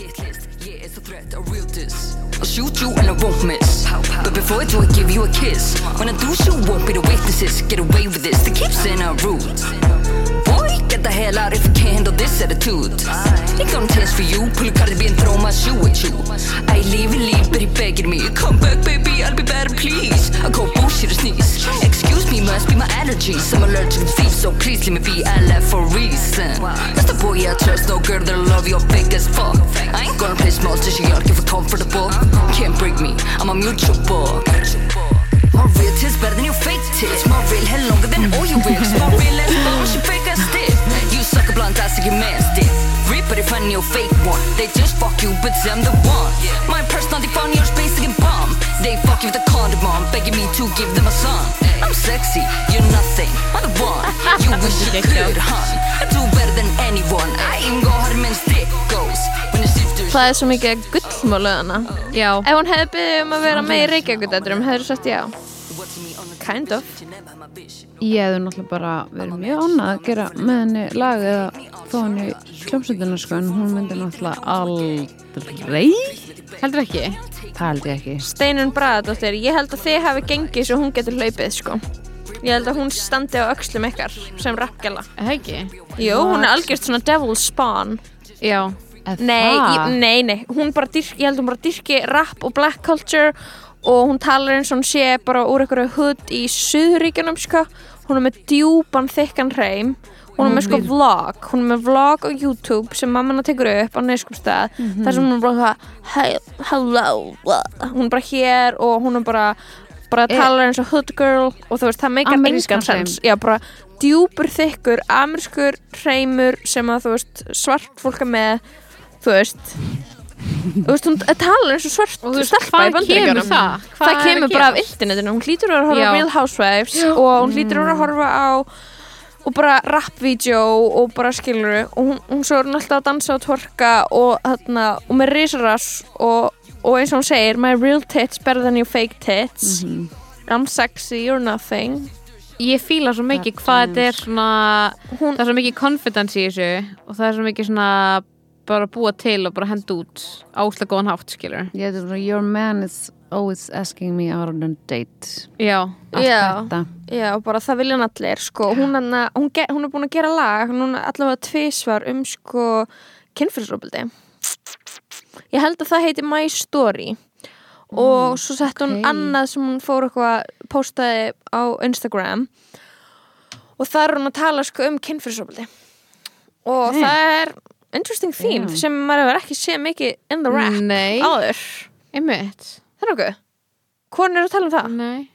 hit list. Yeah, it's a threat, a real diss. I'll shoot you and I won't miss. But before I do, I give you a kiss. When I do, you won't be the witnesses. Get away with this. They keep saying I'm rude. The hell out if you can't handle this attitude. Ain't gonna taste for you. Pull a card and throw my shoe at you. I leave and leave, but he begging me. Come back, baby, I'll be better, please. I go bullshit or sneeze. Excuse me, must be my allergies. I'm allergic to thief, so please let me be. I left for a reason. That's the boy I trust, no girl that'll love you fake as fuck. I ain't gonna play small, just you if it's comfortable. Can't break me, I'm a mutual bug. My real tits better than your fake tits. My real hair longer than all your wigs. My real ass bones, you fake. You suck a blunt ass, you man stiff. Rip but if I your fake one. They just fuck you, but I'm the one. My personality found yours basic and bomb. They fuck you with a condom on, begging me to give them a son. I'm sexy, you're nothing. I'm the one. You wish you could, hun. I do better than anyone. I ain't go hard men's dick goes. When the shifters Það er svo mikið gullmálöðana Já, Ef hún hefði beðið um að vera með í Reykjavíkudætturum hefur sagt já Kind of Ég hefði náttúrulega bara verið mjög ánað að gera með henni lag eða þó henni hljómsveitina sko en hún myndi náttúrulega aldrei heldur ekki? Það held ég ekki. Steinun Braðadóttir, ég held að þið hafi gengið svo hún getur hlaupið sko. Ég held að hún standi á öxlum ykkar sem rappgæla Það ekki? Jú, hún er algjörst svona devil's spawn. Já, Eða Nei, það? ég, nei, nei, hún bara dyrk, ég held hún bara dyrki rap og black culture og hún talar eins og hún sé bara úr einhverju hud í Suðuríkjunum sko. hún er með djúpan þykkan hreim. Hún er með sko vlog. Hún er með vlog á YouTube sem mamma tekur upp á neyskupstað þar sem hún er bara hey, hello hún er bara hér og hún er bara bara Er- talar eins og hood girl og þú veist það meikar engan sens já bara djúpur þykkur amerískur hreimur sem að þú veist svart fólk er með þú veist þú veist hún talar eins og svart og þú veist, hvað kemur það? Hvað það að kemur bara af internetinu. Hún hlýtur að horfa Já. á Real Housewives og hún hlýtur að horfa á og bara rap-vídeó og bara skilur og hún, hún svo er hún alltaf að dansa og tvorka og, þarna, og með risarass og, og eins og hún segir my real tits better than your fake tits. I'm sexy, you're nothing. Ég fíla svo mikið hvað þetta er svona hún, það er svo mikið confidence í þessu og það er svo mikið svona bara búa til og bara henda út áslega góðan hátt, skilur bara Your man is always asking me out on a date. Já, Já. Já, og bara það vilja hann allir sko. hún, hana, hún, ge, hún er búin að gera lag núna allavega tvisvar um sko, kynfyrsrópildi ég held að það heiti My Story. Og svo sett hún ok. annað sem hún fór eitthvað postaði á Instagram. Og það er hún að tala sko, um kynfyrsrópildi og Ok. það er interesting theme Já. sem maður hefur ekki séð mikið in the rap Nei, áður. Einmitt. Það er okkur Hvorn er að tala um það? Nei.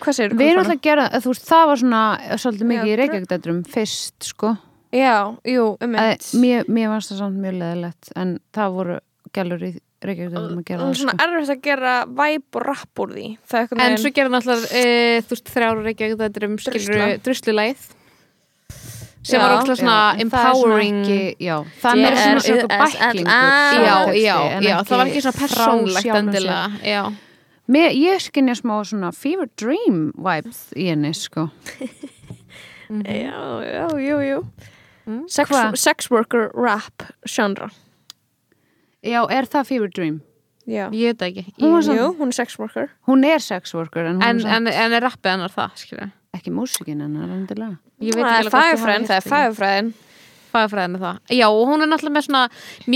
Hvað segir Við erum alltaf að gera, þú veist, það var svona svolítið mikið í Reykjavíkdætturum fyrst, sko. Já, jú, Að, mér, mér varst það samt mjög leðilegt en það voru gælur í Reykjavíkdætturum að gera það, svona sko. erfitt að gera væp og rapp úr því. En svo gerir náttúrulega, e, þú veist, þrjára reykjavík þetta er um skilur druslulæð sem Já. var óslega svona Já, er empowering það er svona svona bæklingur Já, já, já, það var ekki svona persónlegt endilega Mér, Ég skinja smá svona fever dream vibes í henni, sko. Já, já, jú, jú. Mm. sex, sex worker rap genre. Já, er það fever dream? já, ég veit ekki. Jú, hún er sex worker Hún er sex worker en En, en, en er rappið hennar það, skilur ekki músikin hennar endilega. Ég veit það er fagurfræðin, það er fagurfræðin. Fagfræðin er það. Já, og hún er náttúrulega með svona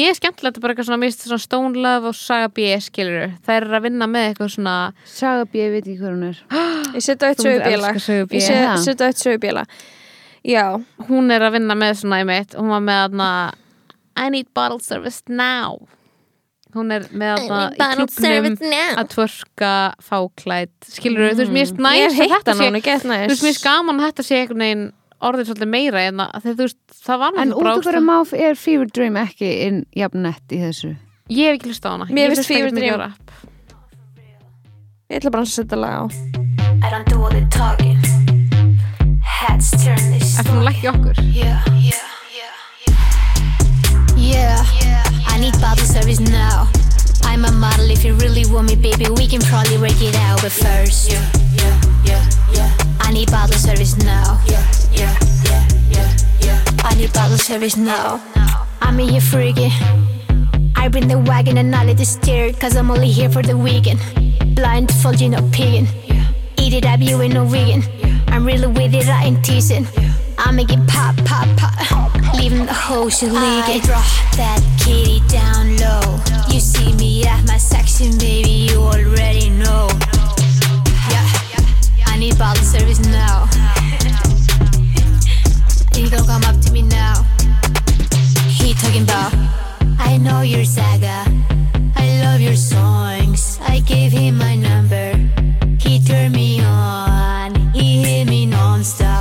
er skemmtilegt bara eitthvað svona, finnst svona Stone Love og Saga B, skilur Það er að vinna með eitthvað svona Saga B, ég veit ekki hver hún er. Ég setja eitt sögubíla ég setja eitt sögubíla já, Hún er að vinna með svona í mitt Hún var með þarna I need bottle service now Hún er með þarna í klubnum að tvörka fáklætt skilur þú veist, mér finnst ég næst að þetta sé er þú veist, mér finnst gaman að þetta sé einhvern veginn orðið svolítið meira en að þú veist, það var En út af hverju ógeðslega- má er fever dream ekki inn jafn nett í þessu ég hef ekki hlust á hana Mér finnst Fever Dream- rap. ég ætla bara að setja lag á I don't do all the talking. Heads turn this. eftir hún lækki okkur Yeah, yeah, yeah, yeah. I need bottle service now. I'm a model. If you really want me, baby, we can probably work it out. But first, yeah, yeah, yeah, yeah. I need bottle service now. Yeah, yeah, yeah, yeah, yeah. I need bottle service now. I'm here freaking. I bring the wagon and I let it steer, cause I'm only here for the weekend. Blindfolding, pigging. Eat it up, you ain't no vegan. I'm really with it, I ain't teasing. I make it pop, pop, pop. Leaving the whole shit. I drop that kitty down low. You see me at my section, baby, you already know. Yeah, I need bottle service now. You don't come up to me now. He talking about, I know your saga. I love your songs. I gave him my number. He turned me on. He hit me non-stop.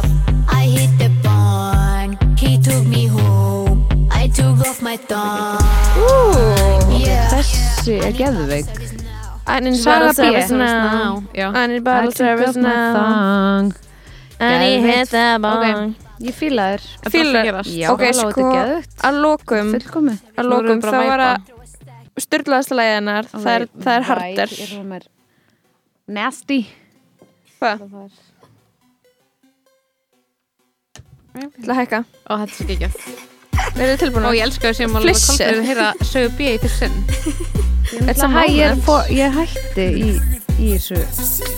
Þessi er geðveik I need Saga bottle B. service now Já. I need bottle service now Thang. I need Geðveikt. hit the bong Ég fíla þér er gerast. Já, Ok, sko, er. Að lokum Fullkomi Að Nú erum lokum við bara þá að var að styrlaðasta leiðinar það er, það er harder Nasty Hvað? Til að hækka Ó, þetta er svo geggjað. Og ég elska sem alveg Flissir. koldur að heyra sögu B í fyrst sinn. It's a Hæ, ég, er fó- ég hætti í, í þessu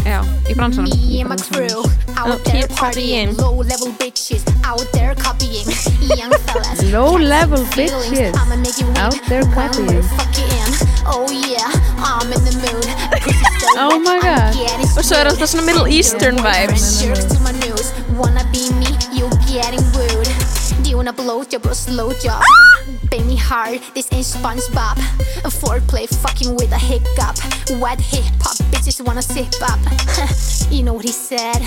Já, í bransanum. Me and my crew out Oh, there partying. Low level bitches out there copying. Young fellas. Low level bitches out there copying. Oh yeah, I'm in the mood. Oh my God. Og svo er alltaf svona Middle Eastern vibes. Wanna be me? You getting rude. Do blow job or slow job? Pay me hard. This ain't SpongeBob. Foreplay fucking with a hiccup. Wet hip hop bitches wanna sip up. you know what he said?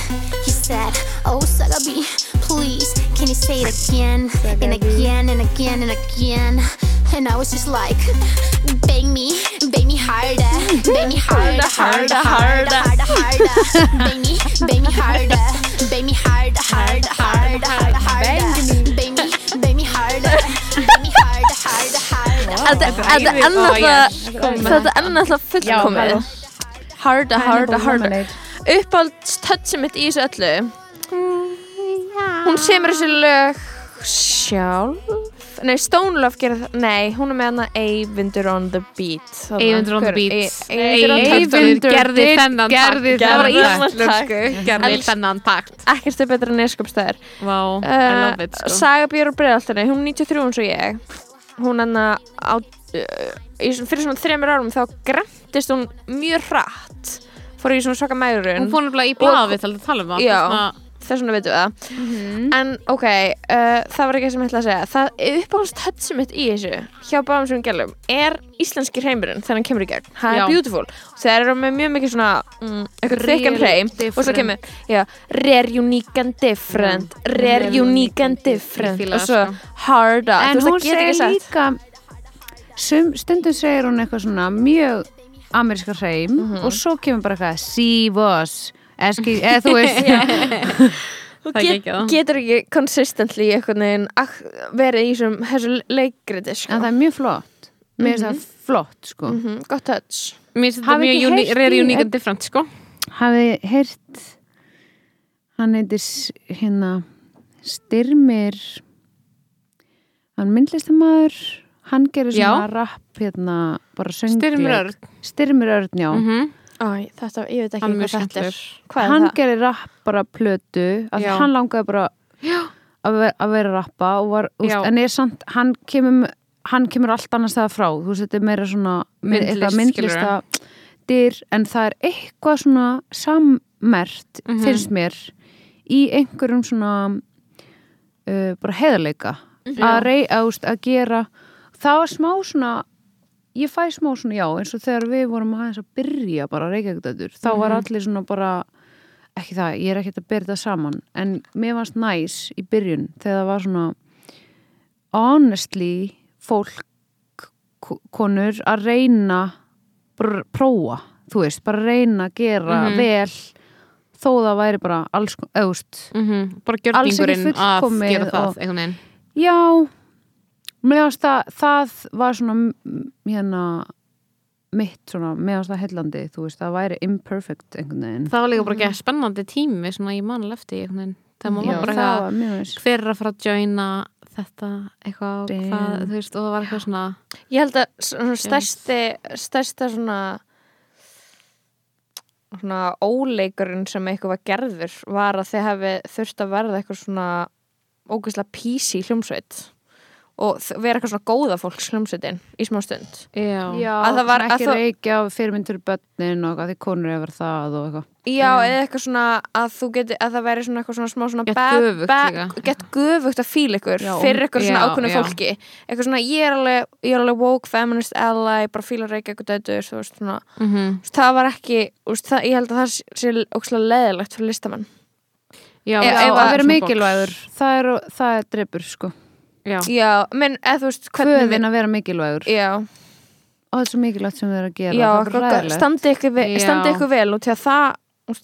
He said, Oh Sagabi, please, can you say it again and again and again and again? And I was just like, bang me, bang me harder, bang me harder, harder, harder, harder, harder, bang me, bang me harder, bang me harder, harder, harder, harder, harder, Þetta er er náttúrulega fullkomið. Harda, harda, harda. Uppáhalds touchið mitt í þessu öllu Hún semur þessi lög sjálf Nei, Stone Love gerir það Nei, hún er með hana Eyvindur on the beat. Eyvindur on the Hver- beat. Ey- Eyvindur on the beat Eyvindur gerði þennan gerði takt. Það var íslensku, takt. gerði þennan takt. Ekkert er betra en neskapstæðir Vá, I love it, sko. Saga Björn Breiðaltari, hún er 93 eins og ég Hún í svona- fyrir svona þremur árum þá grentist hún mjög hratt fór í svona svaka mærun Hún fór nefnilega í blaðið til að tala um það. Þess vegna veitum við það. En ok, uh, það var ekki sem ég ætla að segja. Það uppáhalds touchið mitt í þessu hjá báðum sem gælum er íslenski hreimurinn þegar hann kemur í gegn, það er beautiful. Þeir eru með mjög mikið svona mm, eitthvað þykkan Real hreim. Og svo kemur já, rare, unique and different. Rare, unique and different. Og svo það, harda En hún segir líka stundum segir hún eitthvað svona mjög ameríska hreim Mhm. og svo kemur bara eitthvað see was eða þú veist. Þú Það get, getur ekki consistently verið í þessum, þessu leikriti sko. en það er mjög flott. Mér finnst það flott sko. Mhm, gott touch. Mér finnst þetta Hafi mjög í- unique and different, sko. hafið heyrt hann heitir hérna Styrmir. Hann myndlistamæður hann gerir svona rap hérna bara söngleik. Styrmir Örn. Styrmir Örn, já. Mhm. Æ, þetta, ég veit ekki hvað þetta er. Hvað hann gerir rapp bara plötu að Já. hann langaði bara að vera, að vera rappa og var, úst, en er samt, hann kemur hann kemur allt annars það frá. Þú veist, þetta er meira svona Myndlist, myndlista dyr, en það er eitthvað svona sammert Mhm. finnst mér í einhverjum svona uh, bara heiðarleika. Að, rey, að, úst, að gera það var smá svona ég fæ smá svona já, eins og þegar við vorum aðeins að byrja bara reykjagdætur, þá var allir svona bara ekki það, ég er ekkert að byrja það saman en mér varst næs í byrjun þegar það var svona honestly fólk konur að reyna bara prófa, þú veist, bara reyna að gera Mhm. vel þó það væri bara alls, eðust Mhm. Bara Alls ekki gjörningurinn að gera það, og-. Já, mér varst það, það var svona hérna mitt svona, mér varst það hellandi, þú veist, það væri imperfect einhvern veginn. Það var líka bara ekki spennandi tími svona í mann lefti einhvern veginn. Það Já, var bara það eitthvað hver er að fara að joina þetta eitthvað, hvað, þú veist, og það var eitthvað svona Ég held að svona stærsti stærsta svona svona óleikurinn sem eitthvað var gerður var að þið hefði þurft að verða eitthvað svona ógeðslega písi hljómsveit og vera eitthvað svona góða fólks hljómsveitin í smá stund. Já, Að það var- ekki reykja á fyrirmynd fyrir börnin og að því konur er vera það og eitthvað. Já, eða eitthvað svona að þú geti, að það væri svona eitthvað svona smá svona Get bad- göfugt bad- líka. Get göfugt að fíla ykkur Já, fyrir ykkur svona já. fólki. Eitthvað svona, ég er alveg, ég er alveg woke, feminist ally, bara fíla reykja eitthvað þú veist svona mm Það var ekki, veist, það, ég held að það sé ókslega leðilegt fyrir listamenn. Já, Ef- Já, að að- vera mikilvægur það er, það er drefur sko já, Já, menn, eða þú veist, hvernig Hvöðin að vera mikilvægur? Já, og það er svo mikilvægt sem þið er að gera já, standi ykkur, ve Já. standi ykkur vel og til að það,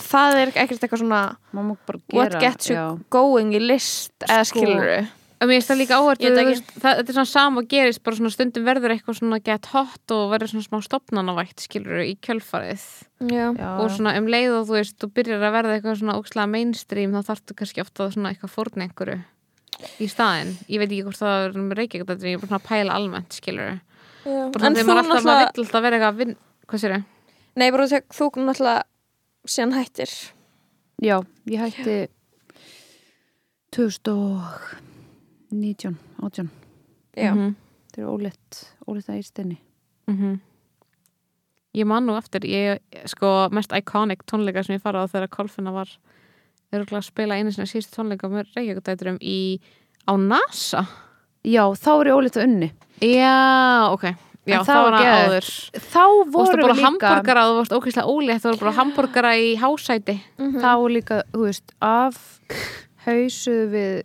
það er ekkert eitthvað svona bara what gera, gets you já. going í list eða Sko, skilur og mér finnst það líka áhört Ég veit ekki. það, þetta er svona sama og gerist bara svona stundum verður eitthvað svona get hot og verður svona smá stopnanavægt skilur í kjölfarið. Já, Já, og svona um leið og þú veist, þú byrjar að verða eitthvað svona ókslega mainstream þá þarftu kannski ofta svona eitthvað fórn einhverju í staðinn, ég veit ekki hvort það er með reykja, þetta er ég er bara svona að pæla almennt skilur bara þegar þú maður alltaf, náttúrulega vill alltaf vera eitthvað að vinn, hvað sér ég? Nei, bara þú, þú náttúrulega síðan hættir. Já, ég hætti 2019 18 Já, Mhm. þetta er óleitt óleitt að ístinni Mhm. Ég man nú eftir, ég, sko, mest iconic tónleika sem ég fara á þegar Kolfinna var örgulega að spila einu sinni síðustu tónleika með Reykjavíkudæturum í, á NASA. já, þá er ég óleitt að unni Já, ok. Já, það var það áður. þá Þú voru við líka hambúrgara og þú varst ókvæslega ólétt, þú varst bara hambúrgara í hásæti. þá voru líka, þú veist, af hausuðu við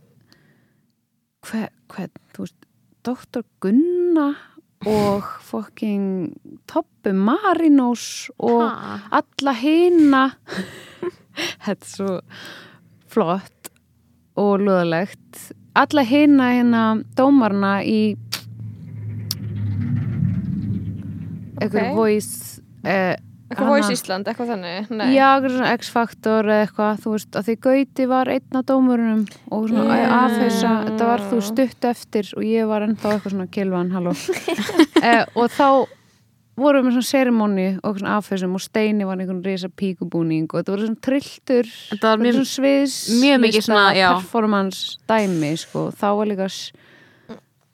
hver, hver, þú veist Dr. Gunna og fucking Toppi Marinós og Ha. alla hina þetta er svo flott og löðalegt alla hina hérna dómarna í eitthvað Ok. voice eh, eitthvað Voice Ísland, eitthvað þannig Nei. Já, eitthvað svona X-Factor eða eitthvað, þú veist, að því Gauti var einn af dómurunum og svona yeah. afhauðsa, þetta var þú stutt eftir og ég var ennþá eitthvað svona kilvan, halló eh, og þá vorum við svona seremóni og svona afhauðsum og Steini var einhvern risa píkubúning og þetta voru svona trilltur Þetta var mjög- svona sviðs mjög mikið svona, já. performance dæmi, sko, þá var líka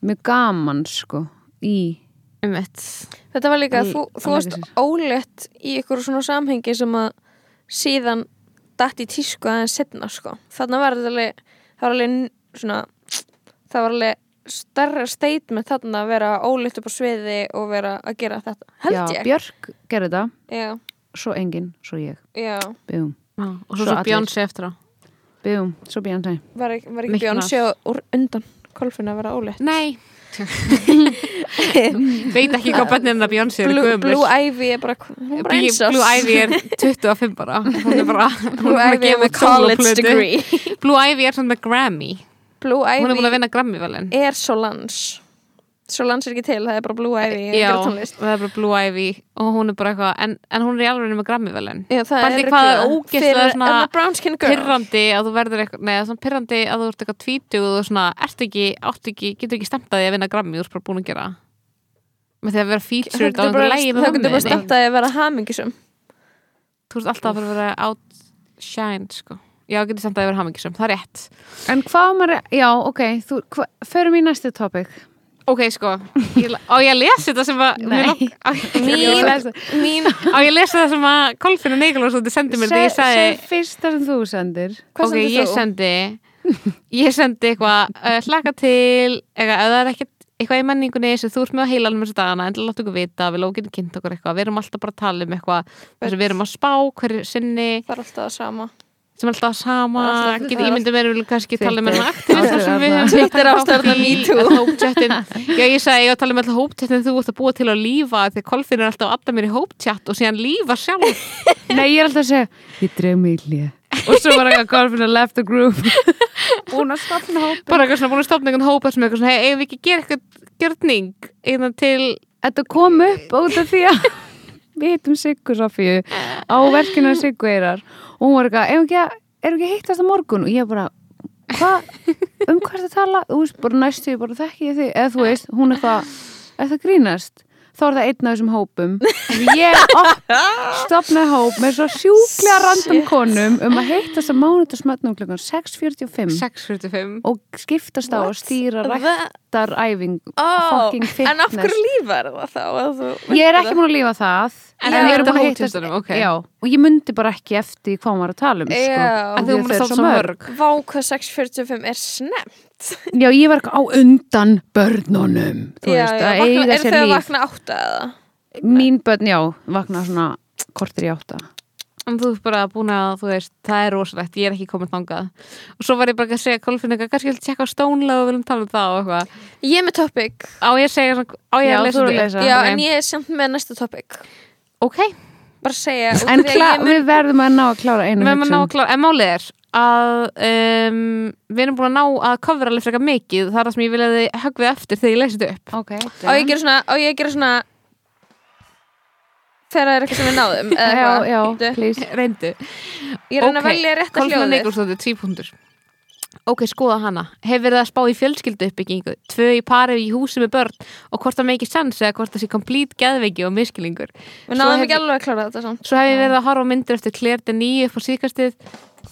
mjög gaman, sko í Um. Þetta var líka, Í- þú, þú varst ólétt í ykkur svona samhengi sem að síðan datt í tísku aðeins setna sko. Þannig var þetta alveg það var alveg svona það var alveg stærra statement þarna að vera ólétt upp á sviði og vera að gera þetta, held Já, ég. Björk gerði þetta, Já, svo enginn, svo ég. Og svo Svo svo. Bjónsi eftir á. bygum, svo Björn var, ekki- var ekki Bjónsi úr undan kolfin að vera ólétt? Nei. Veit ekki hvað bönnin að Bjónsi Blue, gömur. Blue Ivy er bara, er bara. Blue Ivy er 25 bara hún er bara Blue er Ivy er með college degree. Blue Ivy er svona með Grammy Blue hún er búin að Ivy vinna Grammy velin er Solange. Solange er ekki til, það er bara Blue Ivy já, það er bara Blue Ivy og hún er bara eitthvað en, en hún er í alveg með Grammy velin Já, það er hvað örugglega ógeðslega svona pirrandi að þú verður eitthvað neða svona pirrandi að þú ert eitthvað tvítug og þú svona ert ekki, áttu ekki, getur ekki stemt að því að vinna Grammy þú ert bara búin að gera. Með því að vera það featured á getur einhverju bara, lægi það með getur bara mömmu þinni. stemt að vera hamingisum þú ert alltaf að vera outshine sko. Já, getur stemt að vera hamingisum, það er rétt En hvað maður, já, ok, þú, hva, förum í næstu topic. ok, sko, ég, á ég að lesa þetta sem að Nei. mér lok- á, mín, mín á ég að lesa það sem að Kolfinn og Nikolás þú sendir mér þegar ég sagði Seg fyrst það sem þú sendir. hvað ok, sendir ég þú? sendi ég sendi eitthvað uh, hlaka til, eitthvað, ef það er ekkert eitthvað í menningunni sem þú ert með á heilanum þessu dagana en láttu okkur vita, við lókinu kynnt okkur eitthvað við erum alltaf bara að tala um eitthvað að við erum að spá hverju sinni það er alltaf það sama sem er alltaf sama er er ímyndum við erum kannski að tala við höfum Twitter ástæðurnar í Me Too. ég sagði ég var að tala um alltaf hópchattin þú ert að búa til að lífa því að Kolfinn er alltaf að adda mér í hópchat og síðan lífa sjálf Nei, ég er alltaf að segja, ég dreg mig í hlið. Og svo var ekki að golfina left the group. Búin að stopna hóp. bara eitthvað svona búin að stopna einhvern hópa sem eitthvað svona hey, eigum við ekki að gera eitthvað gjörning innan til Þetta kom upp út af því að við hittum Siggu Sofíu á verkinu af Siggu Eirar og hún var eitthvað, erum erum ekki að hittast á morgun? Og ég bara, hvað, um hvað er það að tala? Þú veist, bara næstu, bara þekki ég þig? Eða þú veist, hún er það, er það grínast þá er það einn af þessum hópum. Ég stopnaði hóp með svo sjúklega random konum um að heitast að mánudagsmötnum klukkan 6.45 6.45 og skiptast á að stýra ræktaræfing oh, En af hverju lífa er það þá? Ég er ekki múin að lífa það. En Ég það er er búin að þetta hittast- hótvistunum, ok. já, og ég myndi bara ekki eftir hvað var að tala um sko. En þú múin að eru státa svo mörg. Vá hvað 6.45 er snemt já, ég var á undan börnunum þú veist, að vakna, eiga Er sér þau að líf vakna átta eða? mín börn, já, vakna svona kortir í átta En þú ert bara búin að, þú veist, það er rosalegt, ég er ekki komin þangað. Og svo var ég bara að segja, Kolfinn, kannski vil tjekka á stónlega og viljum tala um það og eitthvað. Ég er með topic Á ég að segja, á ég Já, að lesa þú lesa. Já, Ok. en ég er samt með næsta topic Ok, Bara segja en mun- við verðum að ná að klára einu við erum að ná hugsun að klára, en málið er að um, við erum búin að ná að cover alveg frekar mikið, það er það sem ég viljaði höggvið eftir þegar ég þetta upp. ok, Á ég að gera svona ég að gera svona Þegar það er eitthvað sem við náðum eða já, já, please. Reyndu. Ég er að Ok, velja rétt að tvípundur. Ok, skoða hana. Hefur verið að spá í fjölskyldu uppbyggingu, tvö í pari í húsi með börn? Og hvort það meikir sens eða hvort það sé komplít geðveiki og miskilingur. Við náðum ekki alveg að klára þetta samt. Svo hef ég verið að horfa myndir eftir Claire Denis upp á síkastið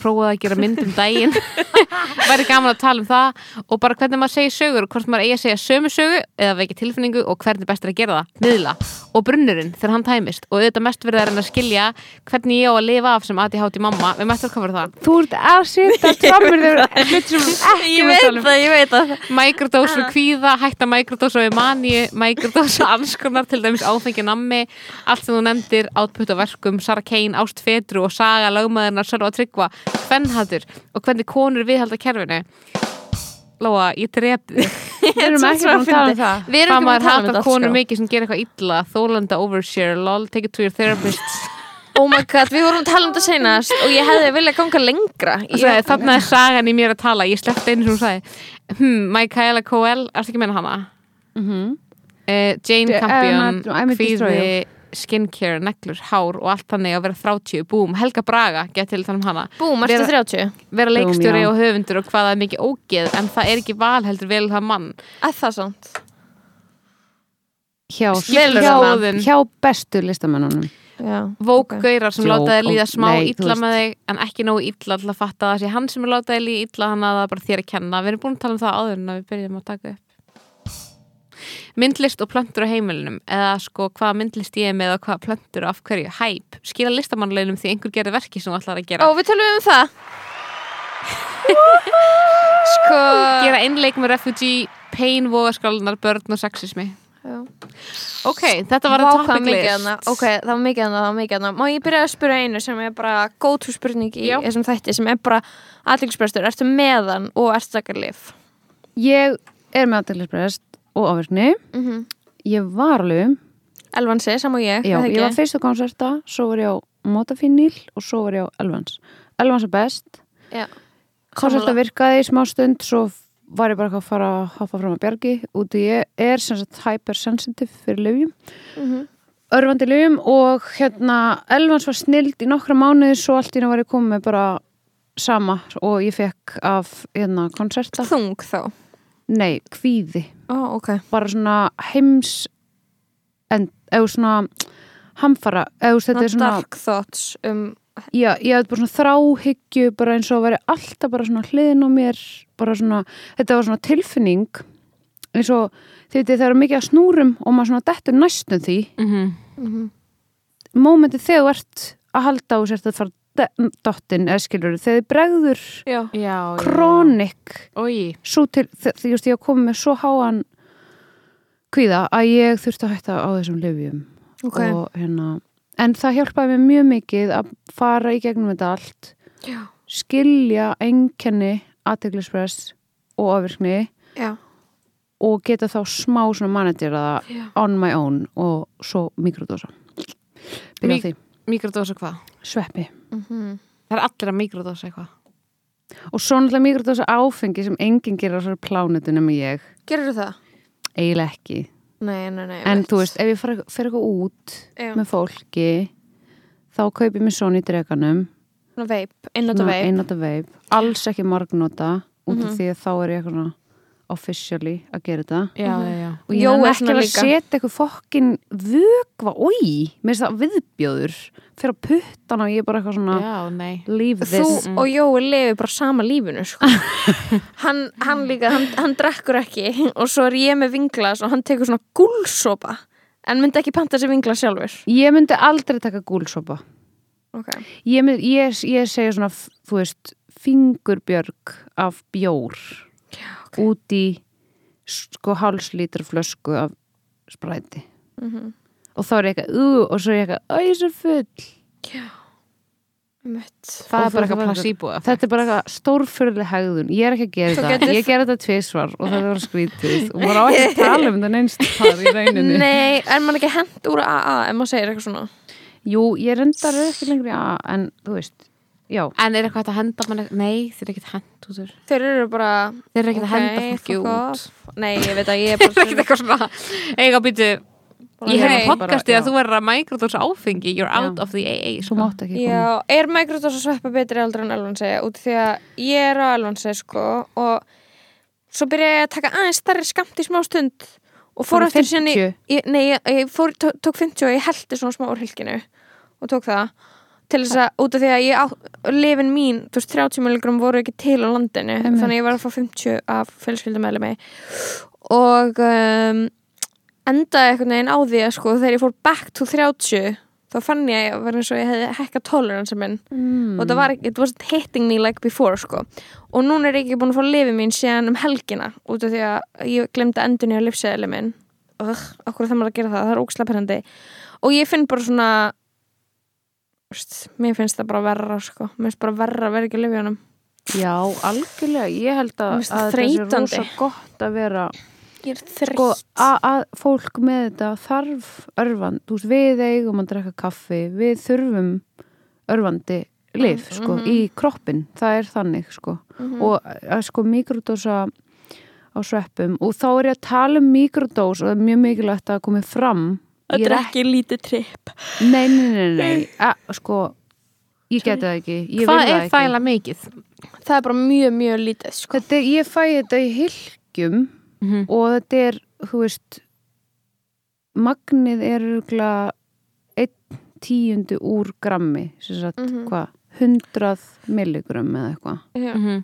prófaði að gera mynd um daginn. Væri gaman að tala um það og bara hvernig maður segir sögur og hvort maður eigi að segja sömu sögu eða veki tilfinningu og hvernig best er að gera það. Miðla og brunnurinn þegar hann tæmist. Og auðvitað mest verið að reyna að skilja hvernig ég á að lifa af sem ADHD mamma. Við mættum að koma það. Þú ert að setja framur Ég veit það, ég veit það microdose og kvíða, hætta microdose og mani, microdose og anskonar til dæmis áfengi nammi, allt sem þú nefndir output á verkum, Sara Kane, Ást Fetru og Saga, lögmaðurnar, Sölva Tryggva hvennhattur og hvernig konur viðhalda kerfinu. Lóa, ég þig við erum ekki búin að tala um það Við erum ekki maður að tala um þetta konur sko. mikið sem gerir eitthvað illa þólanda overshare, lol, take it to your therapist Oh my god, við vorum að tala um þetta senast og ég hefði viljað ganga lengra þarna er sagan í mér að tala ég sleppti einu sem hún sagði hm, Michaela Coel, ertu ekki að meina hana? Mhm. Uh, Jane The- Campion kvíði. Skincare, neglur, hár og allt þannig að vera 30, búm, Helga Braga get til þannig um hana, Búm, Vera- 30? vera leikstjóri og höfundur og hvað það er mikið ógeð en það er ekki val heldur vel það mann. Að það samt? Hjá, hjá, hjá bestu listamennunum Já, Vókgaurar sem Joke, láta þig líða smá nei, illa með þig en ekki nógu illa til að fatta að það sé hann sem er láta þig líða illa hann að það er bara þér að kenna. Við erum búin að tala um það áður en að við byrjum að taka upp myndlist og plöntur á heimilinum eða sko hvaða myndlist ég er með og hvaða plöntur og af hverju, hæp. Skila listamannleginum því einhver gerir verki sem þú ætlar að gera. Ó, við tölum um það. Sko gera innleik með refugee, pain, vogaskálunar, börn og sexismi. Já. ok, þetta var Vá, að hvað topic list. þarna. Ok, það var mikið þarna, það var mikið þarna Má ég byrja að spyrja einu sem er bara go to spurning í Já. þessum þætti sem er bara aðlingsbrestur, ertu meðan og ertu taka lif ég er með aðdælisbreyst og áverkni mm -hmm. ég var alveg Elvansi, sam og ég, Já, ég var fyrst á konserta, svo var ég á Motafínil og svo var ég á Elvans. Elvans er best. Konserta virkaði í smá stund svo var ég bara að fara að hoppa fram að bjargi. Út í ég er sem sagt hypersensitive fyrir löfjum Mhm. örfandi löfjum og hérna Elvans var snild í nokkra mánuði svo allt í hérna var ég komið bara sama og ég fekk af hérna konserta. Þung þá Nei, kvíði. Ó, ok. Bara svona heims en eða svona hamfara, eða þetta er svona Dark thoughts um já, ég hafði bara svona þráhyggju bara eins og að vera alltaf bara svona hliðin á mér bara svona, þetta var svona tilfinning eins og það eru mikið að snúrum og maður svona dettur næstum því. Mm mómentið þegar þú ert að halda og sért að fara dottin eða skilur þegar þið bregður. Krónik Ói, svo til, því just ég komið með svo háan kvíða að ég þurfti að hætta á þessum lifjum ok. Og hérna en það hjálpaði mér mjög mikið að fara í gegnum þetta allt Já. skilja einkenni aðteglispress og ofirkni Já, og geta þá smá svona Já. on my own og svo mikrodosa byrja á Mik- því, mikrodósa hvað? sveppi. Mm Það er allir að mikrodósa eitthvað. Og svo náttúrulega mikrodosa áfengi sem enginn gerir á svona plánutu nema ég. Gerður það? eiginlega ekki. Nei, nei, nei en þú veist, ef ég fer, fer eitthvað út Já. með fólki þá kaupi mér svona í dreganum Svona veip, einnota veip alls ekki margnota. Út af því að þá er ég eitthvað svona officially að gera þetta já, já, já. og ég er ekki að líka. setja eitthvað fokkin vögva, oi, mér finnst það viðbjóður fyrir að puttana og ég er bara eitthvað svona já, nei leave Þú this og Jói lefi bara sama lífinu sko. hann, hann líka, hann, hann drekkur ekki og svo er ég með vinglas og hann tekur svona gúlsopa en myndi ekki panta sér vinglas sjálfur ég myndi aldrei taka gúlsopa okay. ég, mynd, ég, ég segja svona þú veist, fingurbjörg af bjór okay. út í sko hálslítra flösku af spræti. Mhm. og þá er ég eitthvað, ú, og svo er ég eitthvað, æ, ég er svo full. Mitt. það Og er bara þetta er bara eitthvað stórfyrðileg hegðun. Ég er ekki að gera þetta, getur- ég gera þetta tvisvar og það var skrítið. Og maður á ekki að tala um þetta neinst þar í rauninni. Nei, er mann ekki hent úr AA ef maður segir eitthvað svona? Jú, ég reyndar ekki lengri að, en þú veist já, en er eitthvað að henda mann nei, þeir eru ekkert hend út úr. Þeir eru bara þeir eru ekkert að henda fólki út. Nei, ég veit að ég er það er bara ekkert eitthvað svona eiga býtu ég hef Nei, í podcasti bara- að þú verður að microdose áfengi you're out Já. of the AA svo mátt ekki koma. Já, er Microsoft að sveppa betri aldrei en Elvansi út því að ég er á Elvansi sko og svo byrja ég að taka aðeins starri skamt í smá stund og fór eftir síðan í 50? ég, Nei, ég, ég fór, tók, tók 50 og ég heldi svona smá úr hilkinu og tók það til þess að út af því að ég á, lifin mín, þú veist 30 milligram voru ekki til á landinu Einmitt. þannig að ég var að fá 50 af fjölskyldumæli og um, endaði einhvern veginn á því að sko þegar ég fór back to 30 þá fann ég að vera eins og ég hefði hekka tolerance minn. Mm. og það var ekki, it wasn't hitting me like before sko. Og núna er ég ekki búin að fá lifið mín síðan um helgina út af því að ég glemdi endur nýja lifseðli minn. Og okkur það maður að gera það, það er ókslega perrandi. Og ég finn bara svona mér finnst það bara verra sko, mér finnst bara verra að vera ekki að lifa honum já, algjörlega, ég held að, það að sé þreytandi. rosa gott að vera ég er sko, þreytt. að, að fólk með þetta þarf örfand, þú veist, við eigum að drekka kaffi, við þurfum örfandi lif, Mm, sko, mhm. í kroppin, það er þannig, sko, Mhm. og að sko mikrodósa á sveppum. Og þá er ég að tala um mikrodós og það er mjög mikilvægt að komi fram þetta er ekki lítið tripp Nei, nei, nei, nei, að, sko ég geti það ekki, ég hvað er ekki þægilega mikið það er bara mjög, mjög lítið sko. þetta, er- ég fæ þetta í hilkjum Mhm. og þetta er, þú veist magnið er einn tíundu úr grammi sem sagt, Mhm. hvað, 100 milligram eða eitthvað Já. Mhm.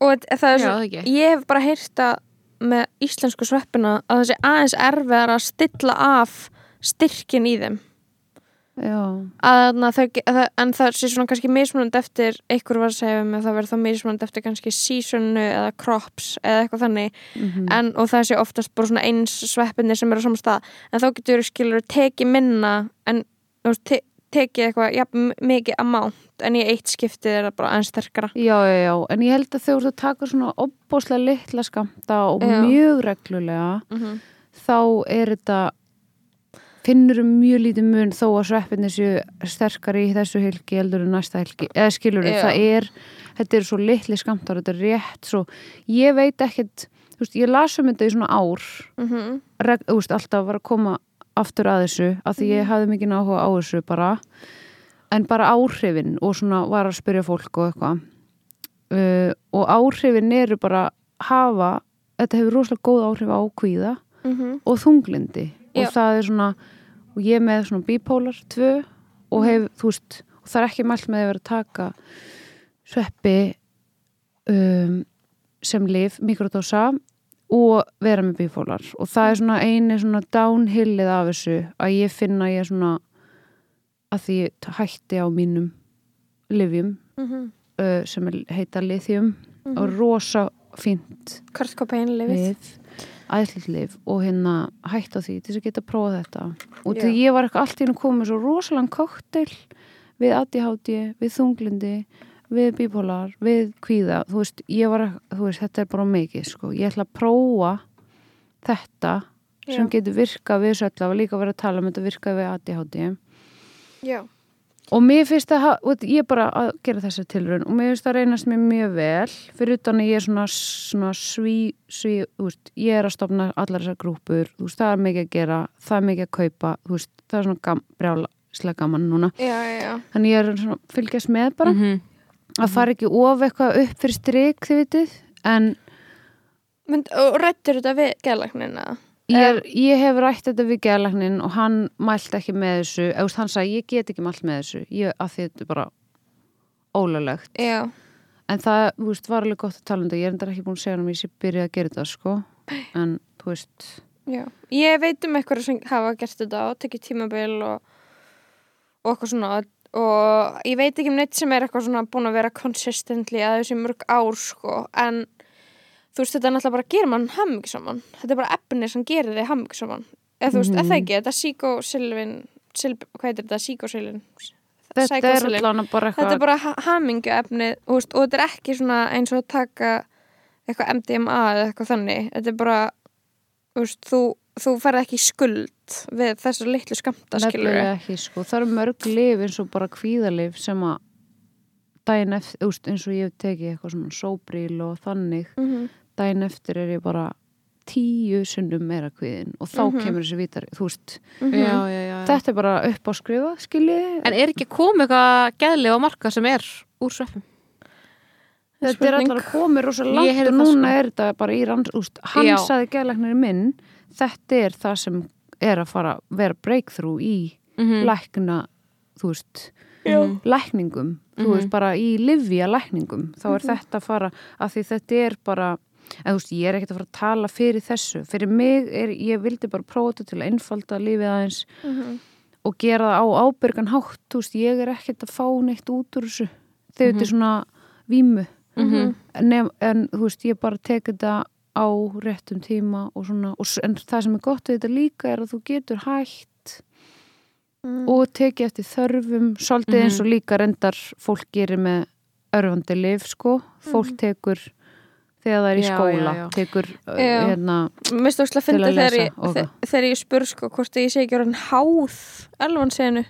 og það er Já, svo ekki. ég hef bara heyrt að með íslensku sveppina að það sé aðeins erfiðar að stilla af styrkin í þeim að, þau, ge- að, það- en það sé svona kannski mismunandi eftir einhver var að segja um að það verður þá mismunandi eftir kannski seasonu eða crops eða eitthvað þannig mhm. en, og það sé oftast bara svona eins sveppinni sem eru á saman stað en þá getur skilur tekið minna en te, tekið eitthvað ja, mikið amount en í eitt skiptið er það bara aðeins sterkara já, já, já, en ég held að þau voru að taka svona opbóslega litla skamta og Já. mjög reglulega mm -hmm. þá er þetta finnur um mjög lítið mun þó að sveppinni séu sterkari í þessu helgi heldur en næsta helgi, eða skilur Já. það er, þetta er svo litli skamtar þetta er rétt svo, ég veit ekkert þú veist, ég las um þetta í svona ár Mhm. reg, þú veist, alltaf var að koma aftur að þessu, af því ég hafði mikið áhuga á þessu bara en bara áhrifin og svona var að spyrja fólk og eitthvað uh, og áhrifin eru bara hafa, þetta hefur rosalega góð áhrif á kvíða Mhm. og þunglindi Já. og það er svona og ég er með svona bipolar 2 og hef, þú veist, og það er ekki mælt með að vera að taka sveppi um, sem lif, mikrodósa og vera með bipolar. Og það er svona eini svona downhillið af þessu að ég finna ég svona að því hætti á mínum livjum Mhm. uh, sem heita lithium og rosa fínt Kurt Cobain lifið lif æðslega lif og hérna hætt á því til þess að geta prófað þetta og Já. því ég var eitthvað allt í hennu komið svo rosalega koktel við ADHD, við þunglindi við bipolar, við kvíða þú veist, ég var, þú veist, þetta er bara mikið sko, ég ætla að prófa þetta sem Já. getur virkað við þessu allavega, líka verið að tala um þetta virkað við ADHD Já. Og mér finnst það, ég er bara að gera þessa tilraun og mér finnst það reynast mér mjög vel fyrir utan að ég er svona, svona sví, sví, þú veist, ég er að stopna allar þessar grúpur, þú veist, það er mikið að gera það er mikið að kaupa, þú veist, það er svona gam, brjálaslega gaman núna Já, já, já. þannig ég er svona fylgjast með bara Mhm. að fara ekki of eitthvað upp fyrir strik þið vitið, en Mynd, og rættur þetta við geðlagnina ég, er, ég hef rætt þetta við geðlæknin og hann mælt ekki með þessu. Eða hann sagði ég get ekki mælt með þessu. Ég, að þetta er bara ólöglegt. Já, en það þú veist, var alveg gott að tala um þetta. Ég er endar ekki búin að segja hann um ég sé byrja að gera þetta sko. en þú veist. Já. Ég veit um eitthvað sem hafa gert þetta og tekið tímabil og, og eitthvað svona. Og ég veit ekki um neitt sem er eitthvað svona búin að vera consistently að þessi mörg ár sko. En þú veist þetta er náttúrulega bara að gera mann hammingsaman þetta er bara efni sem gerir þig hammingsaman eða þú veist, mm. -hmm. eða ekki, þetta er síkósilvin hvað heitir þetta, síkósilvin þetta er allan bara þetta er eitthvað bara hamingju efni og þetta er ekki svona eins og að taka eitthvað MDMA eða eitthvað þannig þetta er bara þú, veist, þú, þú ferð ekki skuld við þessar litlu skamta skilur nefnilega ekki sko. það eru mörg lif eins og bara kvíðalif sem að daginn eftir, eins og ég hef tekið eitthvað svona sóbríl og þannig mm -hmm. Daginn eftir er ég bara tíu sunnum meira kvíðin og þá Mhm. kemur þessi vítari, þú veist já, já, já, já. þetta er bara upp á skrifa, skiljið En er ekki komið eitthvað geðlif á marka sem er úr sveppum? þetta er Spurning. allar að koma rosa langt og núna sko. er þetta bara í ranns, úst, hann saði gælæknir minn, þetta er það sem er að fara að vera breakthrough í Mm lækna þú veist, Já. lækningum þú Mhm. veist, bara í livja lækningum þá er þetta að fara, af því þetta er bara, en þú veist, ég er ekkert að fara að tala fyrir þessu, fyrir mig er ég vildi bara prófa þetta til að einfalda lífið aðeins Mhm. og gera það á ábyrgan hátt, þú veist, ég er ekkert að fá neitt út úr þessu. Þegar þetta er svona vímu. Mhm. en, en þú veist, ég bara tek þetta á réttum tíma og svona, og, en það sem er gott við þetta líka er að þú getur hægt Mm. og tekið eftir þörfum svolítið eins og líka reyndar fólk gerir með örfandi lif sko, fólk tekur þegar það er í skóla tekur uh, hérna Mér stóðslega að finna að þegar ég, þegar ég spur sko hvort að ég sé ekki orðin háð elvanseginu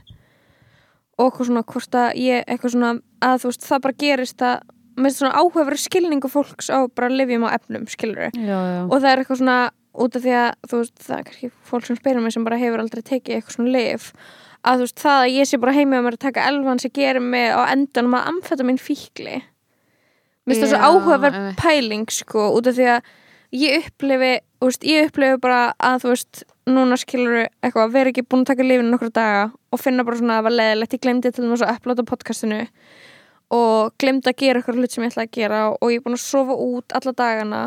og eitthvað svona hvort að ég eitthvað svona að þú veist það bara gerist að með svona áhugaverið skilningu fólks á bara lifjum á efnum skilur og það er eitthvað svona út af því að þú veist það er kannski fólk sem spyrir mig sem bara hefur aldrei tekið eitthvað svona lif að þú veist það að ég sé bara heimi á mér að taka elvan sem gerir mig á endanum að amfetta minn fíkli mér finnst það svo áhugaverð pæling sko út af því að ég upplifi veist, ég upplifi bara að þú veist núna skilur eitthvað að vera ekki búin að taka lifinu nokkra daga og finna bara svona að það var leðilegt ég glemdi til þess að upplota podcastinu og glemdi að gera eitthvað hlut sem ég ætlaði að gera og ég er búin að sofa út alla dagana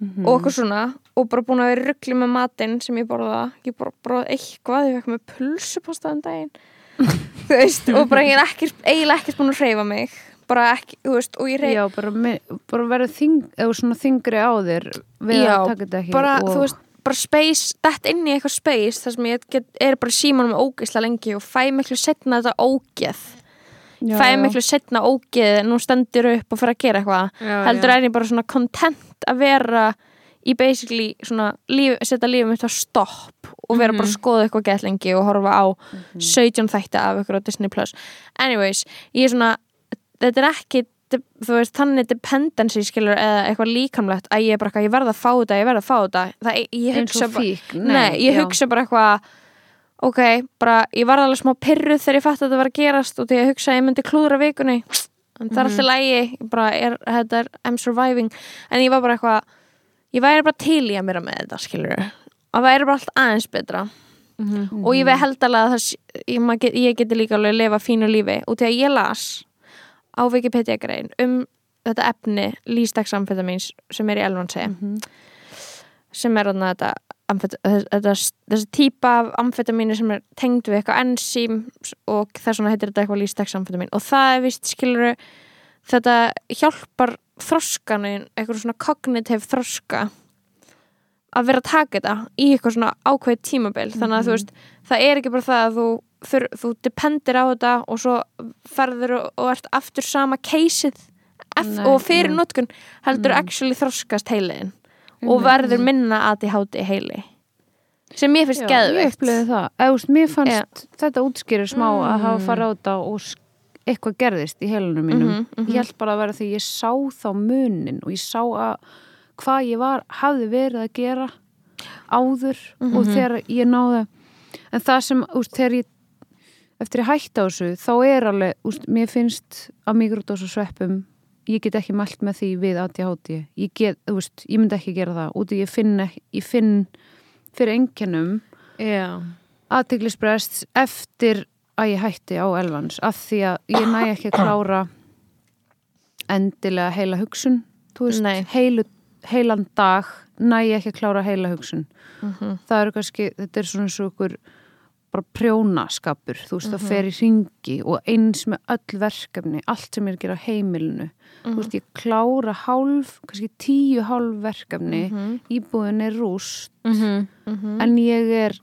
Mhm. og eitthvað svona og bara búin að vera ruggli með matinn sem ég borða. Ég borða eitthvað, ég fekk með pulsupasta um daginn. Þú veist, og bara ég er ekkert, eiginlega ekkert búin að hreyfa mig bara ekki, þú veist, og ég reyf já bara, bara verður þing, eða svona þingri á þér við Já, að taka þetta ekki bara, og, þú veist, bara space dætt inn í eitthvað space þar sem ég get, er bara símanum ógeðslega lengi og fæ miklu setna þetta ógeð. Já, fæ já. miklu setna ógeð nú stendur upp og fyrir að gera eitthvað. Já, heldur já. er ég bara svona content að vera í basically svona líf, setja lífum mitt á stopp og vera bara að skoða eitthvað gett lengi og horfa á 17 þætti af ykkur á Disney Plus. Anyways, ég er svona þetta er ekki þú veist, þannig dependency skilur eða eitthvað líkamlegt að ég er bara eitthvað, ég verð að fá þetta, ég verð að fá þetta. Það, ég hugsa og bara, fík nei, ég hugsa bara eitthvað ok, bara, ég var alveg smá pyrruð þegar ég fatt að þetta var að gerast og því ég hugsa að ég myndi klúðra vikunni. En það er alltaf lægi, ég bara er, þetta er I'm surviving, en ég var bara eitthvað ég væri bara til í að mér með þetta skilur, að væri bara allt aðeins betra. Mhm. og ég veit held alveg að það, ég, ég geti líka alveg að lifa fínu lífi. Og því að ég las á Wikipedia grein um þetta efni lístaksamfetamíns sem er í elvansi sem er þarna þetta, þessi típa af amfetamínu sem er tengd við eitthvað ensím og þess vegna heitir þetta eitthvað lístaksamfetamín og það er vist skilur þetta hjálpar þroskanin, eitthvað svona kognitiv þroska að vera að taka þetta í eitthvað svona ákveðið tímabil. Þannig að þú veist, það er ekki bara það að þú, þur, þú dependir á þetta og svo ferður og, og ert aftur sama keisið Nei, og fyrir notkun heldur actually þroskast heiliðin og verður minna ADHD heili. Sem mér finnst ég geðveikt mér fannst þetta útskýrir smá að hafa Mm. farið á þetta og eitthvað gerðist í heilunum mínum. Mhm, mhm. ég held bara að vera því ég sá þá munin og ég sá að hvað ég var, hafði verið að gera áður og Mhm. þegar ég náði. En það sem, úst, þegar ég eftir ég hætti á þessu, þá er alveg úst, mér finnst að mikrodósa sveppum ég get ekki mælt með því við ADHD ég get, þú veist, ég myndi ekki gera það. Út í ég finn, ég finn fyrir enginnum Já, aðteglisbrest eftir að ég hætti á elvans af því að ég næ ekki að klára endilega heila hugsun þú veist, heilu, heilan dag næ ég ekki að klára heila hugsun. Mhm. það eru kannski, þetta er svona svo ykkur bara prjónaskapur þú veist, það fer í ringi og eins með öll verkefni, allt sem ég er að gera á heimilinu. Þú veist, ég klára hálf, kannski tíu hálf verkefni, íbúðin er rúst mhm, en ég er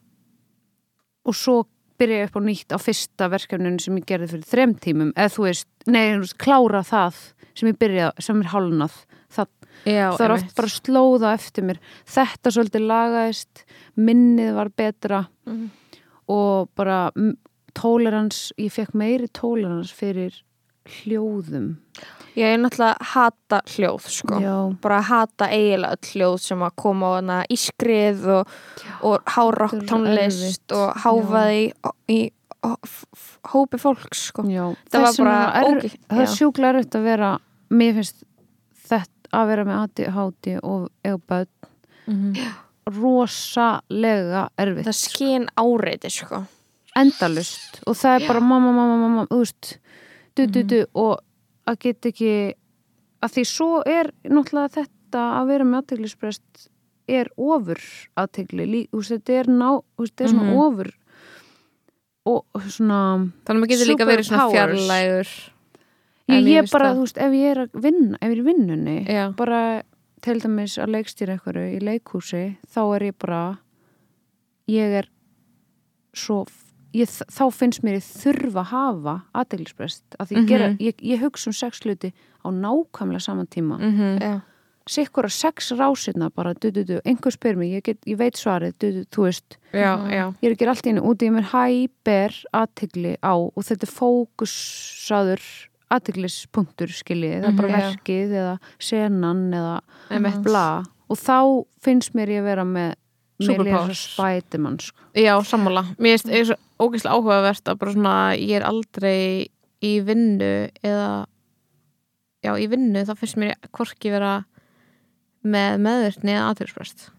og svo byrja ég upp á nýtt á fyrsta verkefninu sem ég gerði fyrir þrem tímum eða þú veist, veist, klára það sem ég byrja, sem er hálnað það, já það er oft bara slóða eftir mér, þetta svolítið lagaðist minnið var betra. Mhm. Og bara mm, tolerans, ég fekk meiri tolerans fyrir hljóðum Ég er náttúrulega hata hljóð sko. Já. bara hata eiginlega hljóð sem að koma á hana ískrið og, og hárokk tónlist og háfaði í, hópi fólks sko. Já, Það var þess vegna bara er, það er já. sjúklega erfitt að vera mér finnst þetta að vera með ADHD og eiga börn Mhm. Rosalega erfitt það skinn áreiti sko. endalust og það er bara mamma, mamma, mamma, þú veist du, du, du, og að geta ekki að því svo er náttúrulega þetta að vera með aðteglisbrest er ofur aðtegli, þetta er ná, þetta er svona Mhm. ofur og svona Þannig að maður getur líka verið svona Superpowers. fjarlægur ég, ég bara, þú veist, ef ég er að vinna ef ég er í vinnunni, Já. bara til dæmis að leikstýra einhverju í leikhúsi þá er ég bara ég er svo ég, þá finnst mér ég þurfa að hafa aðdeglisbrest, að því ég, gera, Mhm. ég, ég hugsa um sex hluti á nákvæmlega saman tíma mm. Mhm. Já. sikkur að sex rásirna bara, du, du, du, einhver spyr mig, ég, get, ég veit svarið du, du, þú veist, Já, Mhm. já ég er ekki allt í henni úti, ég er mér hæper aðtegli á og þetta er fókusaður aðteglispunktur skiljið, það er bara Mhm, já. verkið eða senan eða Einmitt. bla og þá finnst mér ég vera með Superpowers. spætimann sko. Já, sammála. Mér finnst er svo ógeðslega áhugavert að bara svona, ég er aldrei í vinnu eða já, í vinnu þá finnst mér ég hvorki vera með meðvirkni eða aðtilsprest.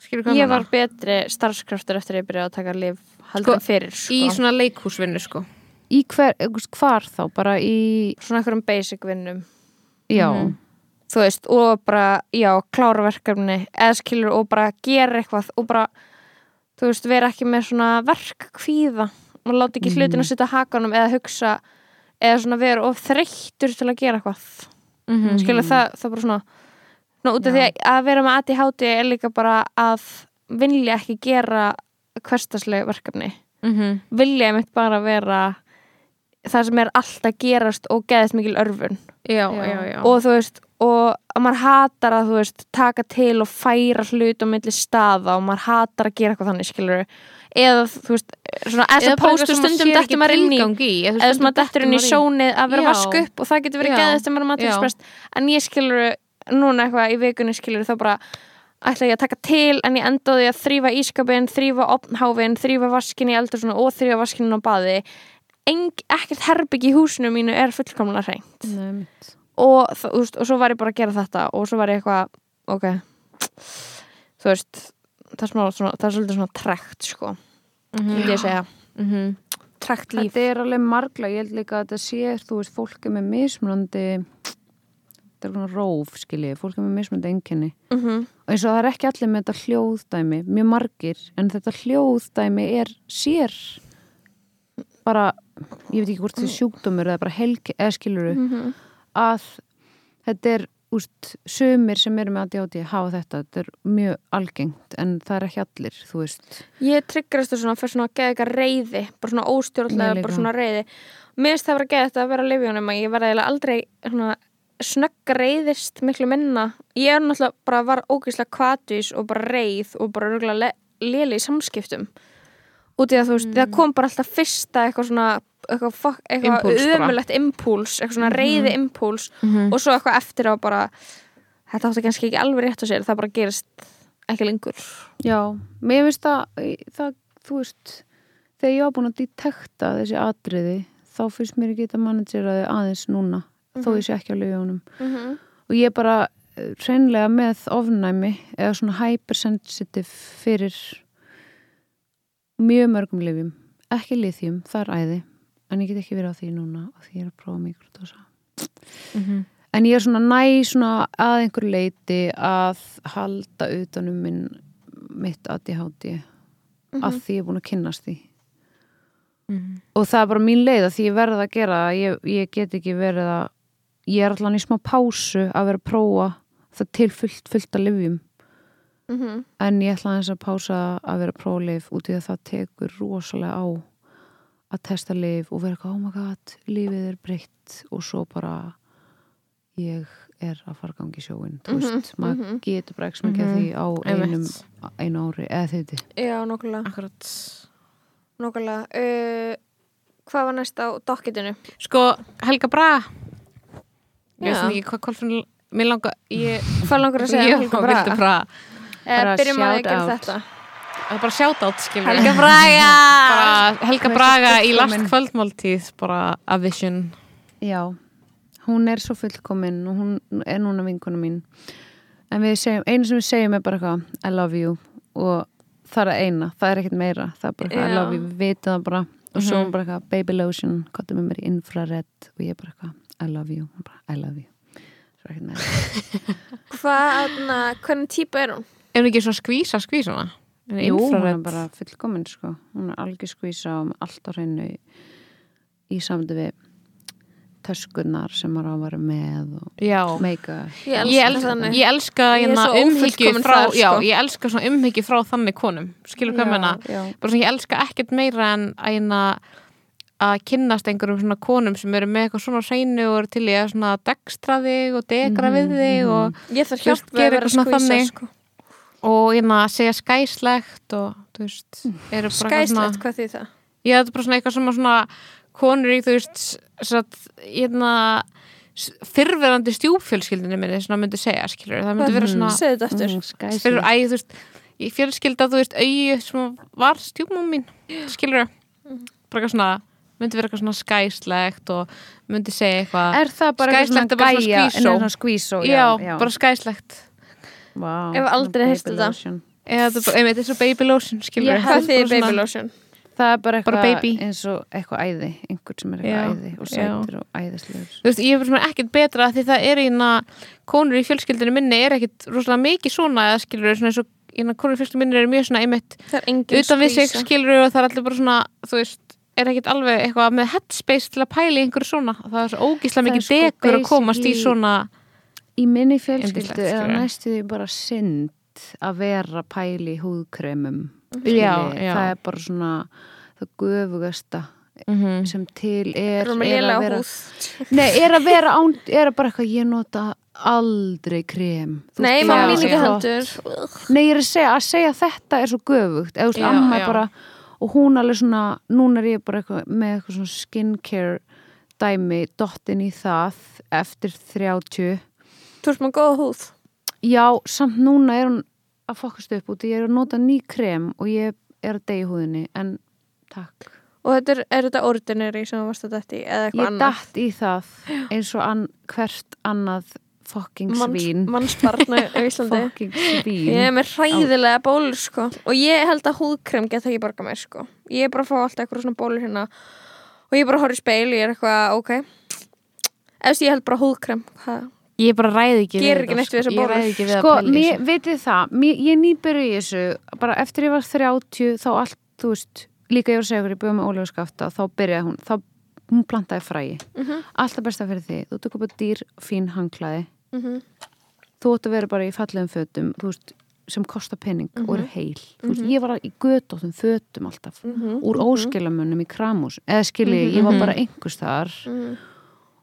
Skilur hvað ég var betri starfskraftur eftir að ég byrjaði að taka lif heldur Sko, fyrir sko. í svona leikhúsvinnu, sko. Í hver, hvar þá, bara í svona einhverjum basic vinnum. Já, Mhm. þú veist, og bara, já, klára verkefni eða skilur og bara gera eitthvað og bara, þú veist, vera ekki með svona verkkvíða og láta ekki hlutin að sitja á hakanum eða hugsa eða svona vera of þreyttur til að gera eitthvað. Mm skilur það, það er bara svona, svona út af því að, að vera með ADHD er líka bara að vilja ekki gera hverstasleg verkefni. -hmm. vilja einmitt bara vera það sem er alltaf gerast og geðist mikil örfun. Já, Já. já, og þú veist og að maður hatar að veist taka til og færa hlut á milli staða og maður hatar að gera eitthvað þannig skilur eða þú veist Eða maður stundum ekki maður inn í eða stundum maður dettur inn í maður sjónið að vera vaska upp og það getur verið geðist þegar maður er maturspest en ég skilur núna eitthvað í vikunni skilur þá bara ætla ég að taka til en ég endaði að þrýfa ískapin, þrýfa opnháfin, þrýfa vaskin í eldur og þrýfa vaskinin á baði ekkert herbyggi í húsinu mínu er fullkomlega hreint. Og, og svo var ég bara að gera þetta og svo var ég eitthvað ok, þú veist það er, smá, svona, það er svolítið svona trekt sko, myndi ég segja. Mm -hmm. trekt líf. Þetta er alveg margla, ég held líka að þetta sé þú veist, fólk er með mismunandi þetta er svona róf skiljið, fólk er með mismunandi enginni mm -hmm. og eins og það er ekki allir með þetta hljóðdæmi mjög margir, en þetta hljóðdæmi er sér bara, ég veit ekki hvort þetta er sjúkdómur eða bara helgi, eða skiluru Mhm. að þetta er úst, sömur sem eru með ADHD hafa þetta, þetta er mjög algengt en það er ekki allir, þú veist. Ég tryggrast það svona fyrir svona að geða eitthvað reyði bara svona óstjórnlega, bara svona reyði mér finnst það að vera geða þetta að vera að lifjónum að ég verða eiginlega aldrei svona snögga reyðist miklu minna. Ég er náttúrulega bara var ógeðslega kvatís og bara reyð og bara röglega le léli í samskiptum. Út í að þú veist, það kom bara alltaf fyrsta eitthvað svona eitthvað, eitthvað ömulegt impúls eitthvað svona reyði impúls Mhm. og svo eitthvað eftir á bara þetta átti kannski ekki alveg rétt að sér það bara gerist ekki lengur. Já, mér finnst það, það þú veist, þegar ég var búin að detekta þessi atriði, þá finnst mér ekki þetta manageraði aðeins núna þó ég sé ekki á lögunum Mhm. og ég er bara eh, hreinlega með ofnæmi eða svona hypersensitive fyrir mjög mörgum lifjum ekki lithium, það er æði en ég get ekki verið á því núna og því ég er að prófa mikrodosa Mhm. en ég er svona næ svona að einhver leiti að halda utanum minn mitt ADHD að því ég er búin að kynnast því Mhm. og það er bara mín leið að því ég verði að gera ég, ég get ekki verið að ég er allan í smá pásu að vera að prófa það til fullt, fullt að livjum Mhm. en ég ætla aðeins að pása að vera að prófa lif út í að það tekur rosalega á að testa lif og vera eitthvað, oh my god, lífið er breytt og svo bara ég er að fara gangi sjóin þú veist, maður getur bara ekki smekja því á einum, Einmitt. einu ári eða þeiti Já, nokkulega, Akkurat nokkulega. Uh, hvað var næst á dokkitinu? Sko, Helga Braga Ég veist ekki hvað kolfinn Mér langa Ég Hvað langar að segja um Helga Braga? Braga Eh, byrjum að gera out. þetta. Það er bara skilur Helga Braga! bara Helga Braga í last kvöldmáltíð bara a vision. Já, hún er svo fullkomin og hún er núna vinkona mín. En við segjum, einu sem við segjum er bara eitthvað I love you. Og það er að eina, það er ekkert meira. Það er bara eitthvað I love you, við vitum það bara. Og svo hún bara eitthvað baby lotion, kottum með mér í infrared. Og ég bara eitthvað I love you, hún bara I love you. Svo er ekkert meira. Hvað, hvernig típa er hún? Er hún ekki svona skvísa skvísuna? Jú, hún er bara fullkomin sko hún er algjör skvísa og með allt á hreinu í, í samdi við töskunnar sem maður á að vera með og Já meika Ég elska Ég, elska, þannig. ég elska Ég hérna umhyggju ófullkomin frá, þar, já, sko. ég elska svona umhyggju frá þannig konum skilur hvað menna bara svona ég elska ekkert meira en að hérna að kynnast einhverjum svona konum sem eru með eitthvað svona hreinu og eru til í að svona dekstra þig og degra við þig og, Ég þarf hjálp að vera skvísa, sko. Og hérna segja skæslegt og þú veist eitthvað Skæslegt, svona, hvað því það? ég þetta er bara svona eitthvað sem að svona konur í þú veist satt, hérna s- fyrrverandi stjúpfjölskyldinu minni svona myndi segja skilur það myndi vera svona Segðu þetta eftir. Mm, fyrir æ, þú veist ég fjölskylda, þú veist, auði sem var stjúpmum mín, skilur bara eitthvað svona, myndi vera eitthvað svona skæslegt og myndi segja eitthvað Er það bara eitthvað Skæslegt er bara svona gæja skvísó. það skvísó? já, bara skæslegt wow, Ef aldrei baby heyrt þetta. er er svo baby lotion, Ég Hvað bara svona- baby lotion? Það er bara eitthvað eins og eitthvað æði einhver sem er Já, eitthvað æði og sætur og æðislegur þú veist, ég er bara svona ekkert betra því það er eina konur í fjölskyldinu minni er ekkert rosalega mikið svona eða skilur svona eins og eina konur í fjölskyldinu minni er mjög svona einmitt Það er utan við sig skilur og það er allir bara svona þú veist, er ekkert alveg eitthvað með headspace til að pæla í einhverju svona. Það er svo Það er mikið sko degur að komast í svona Í minni fjölskyldu er skilurðu. næstu því bara synd að vera pæli í húðkremum Já, já. það er bara svona það göfugasta mm sem til er, er að vera? Nei, er að vera án, er að bara eitthvað ég nota aldrei krem Þú Nei, það mín ekki svo heldur. Nei, ég er að segja, að segja þetta er svo göfugt eða þú veist, Já, amma er bara og hún alveg svona, núna er ég bara eitthvað, með eitthvað svona skincare dæmi, dottin í það eftir 30 Þú ert með góða húð. já, samt núna er hún að fokast upp út, ég er að nota ný krem og ég er að deyja húðinni en takk, Og þetta er, er þetta ordinary sem þú varst að dætti eða eitthvað ég annað? datt í það eins og an, hvert annað fucking svín Mannsbarna í Íslandi. fucking svín Ég er með hræðilega bólur sko og ég held að húðkrem geta ekki borga mér sko. Ég er bara að fá alltaf eitthvað svona bólur hérna og ég er bara að horfa í speil og ég er eitthvað, ok. Eftir ég held bara húðkrem. Hvað? Ég bara ræði ekki Gerir við ekki neitt við þessar sko. ég ræði ekki við sko, að mér, þessu. vitið það mér, ég nýbyrju í þessu bara eftir ég var 30 þá allt, þú veist líka ég var ykkur, ég byrja með Ólegu skafta þá byrjaði hún, þá hún plantaði fræi. Mhm. alltaf besta fyrir því, þú tökur bara dýr fín hanglaði, Mhm. þú ætti að vera bara í fallegum fötum, veist sem kosta penning Mhm. og eru heil. Þú veist, ég var í götóttum fötum alltaf úr óskilamunum í kramús eða skilji, ég var bara einhvers þar Mhm.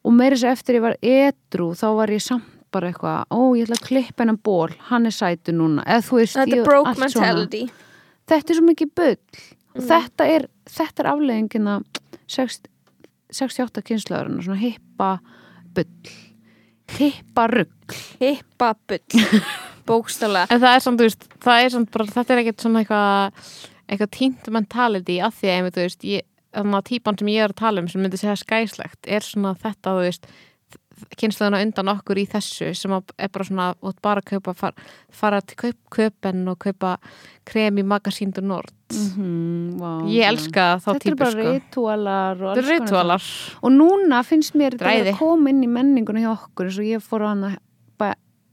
Og þess að eftir ég var edru þá var ég samt bara eitthvað ó, ég ætla að klippa hennan ból, hann er sætu núna eða þú veist, Þetta ég, er broke allt svona. mentality. þetta er svo mikið bull og Mm. þetta er, þetta er afleggingin að 68 kynslaðurinn svona hippa bull hippa rugg Hippa bull. Bókstala. en það er samt, þú veist, það er samt bara þetta er ekkert svona eitthvað eitthvað tínt mentality að því að þú veist, ég, að típan sem ég er að tala um sem myndi segja skæslegt er svona þetta, þú veist kynsluðuna undan okkur í þessu sem er bara svona, og bara að kaupa far, fara til kaup, köpen og kaupa krem í magasíndu nord Mhm, vá, ég já. elska þá Þetta er bara ritualar og þetta ritualar. Og núna finnst mér þetta Dræði. að koma inn í menninguna hjá okkur eins og ég fór á hana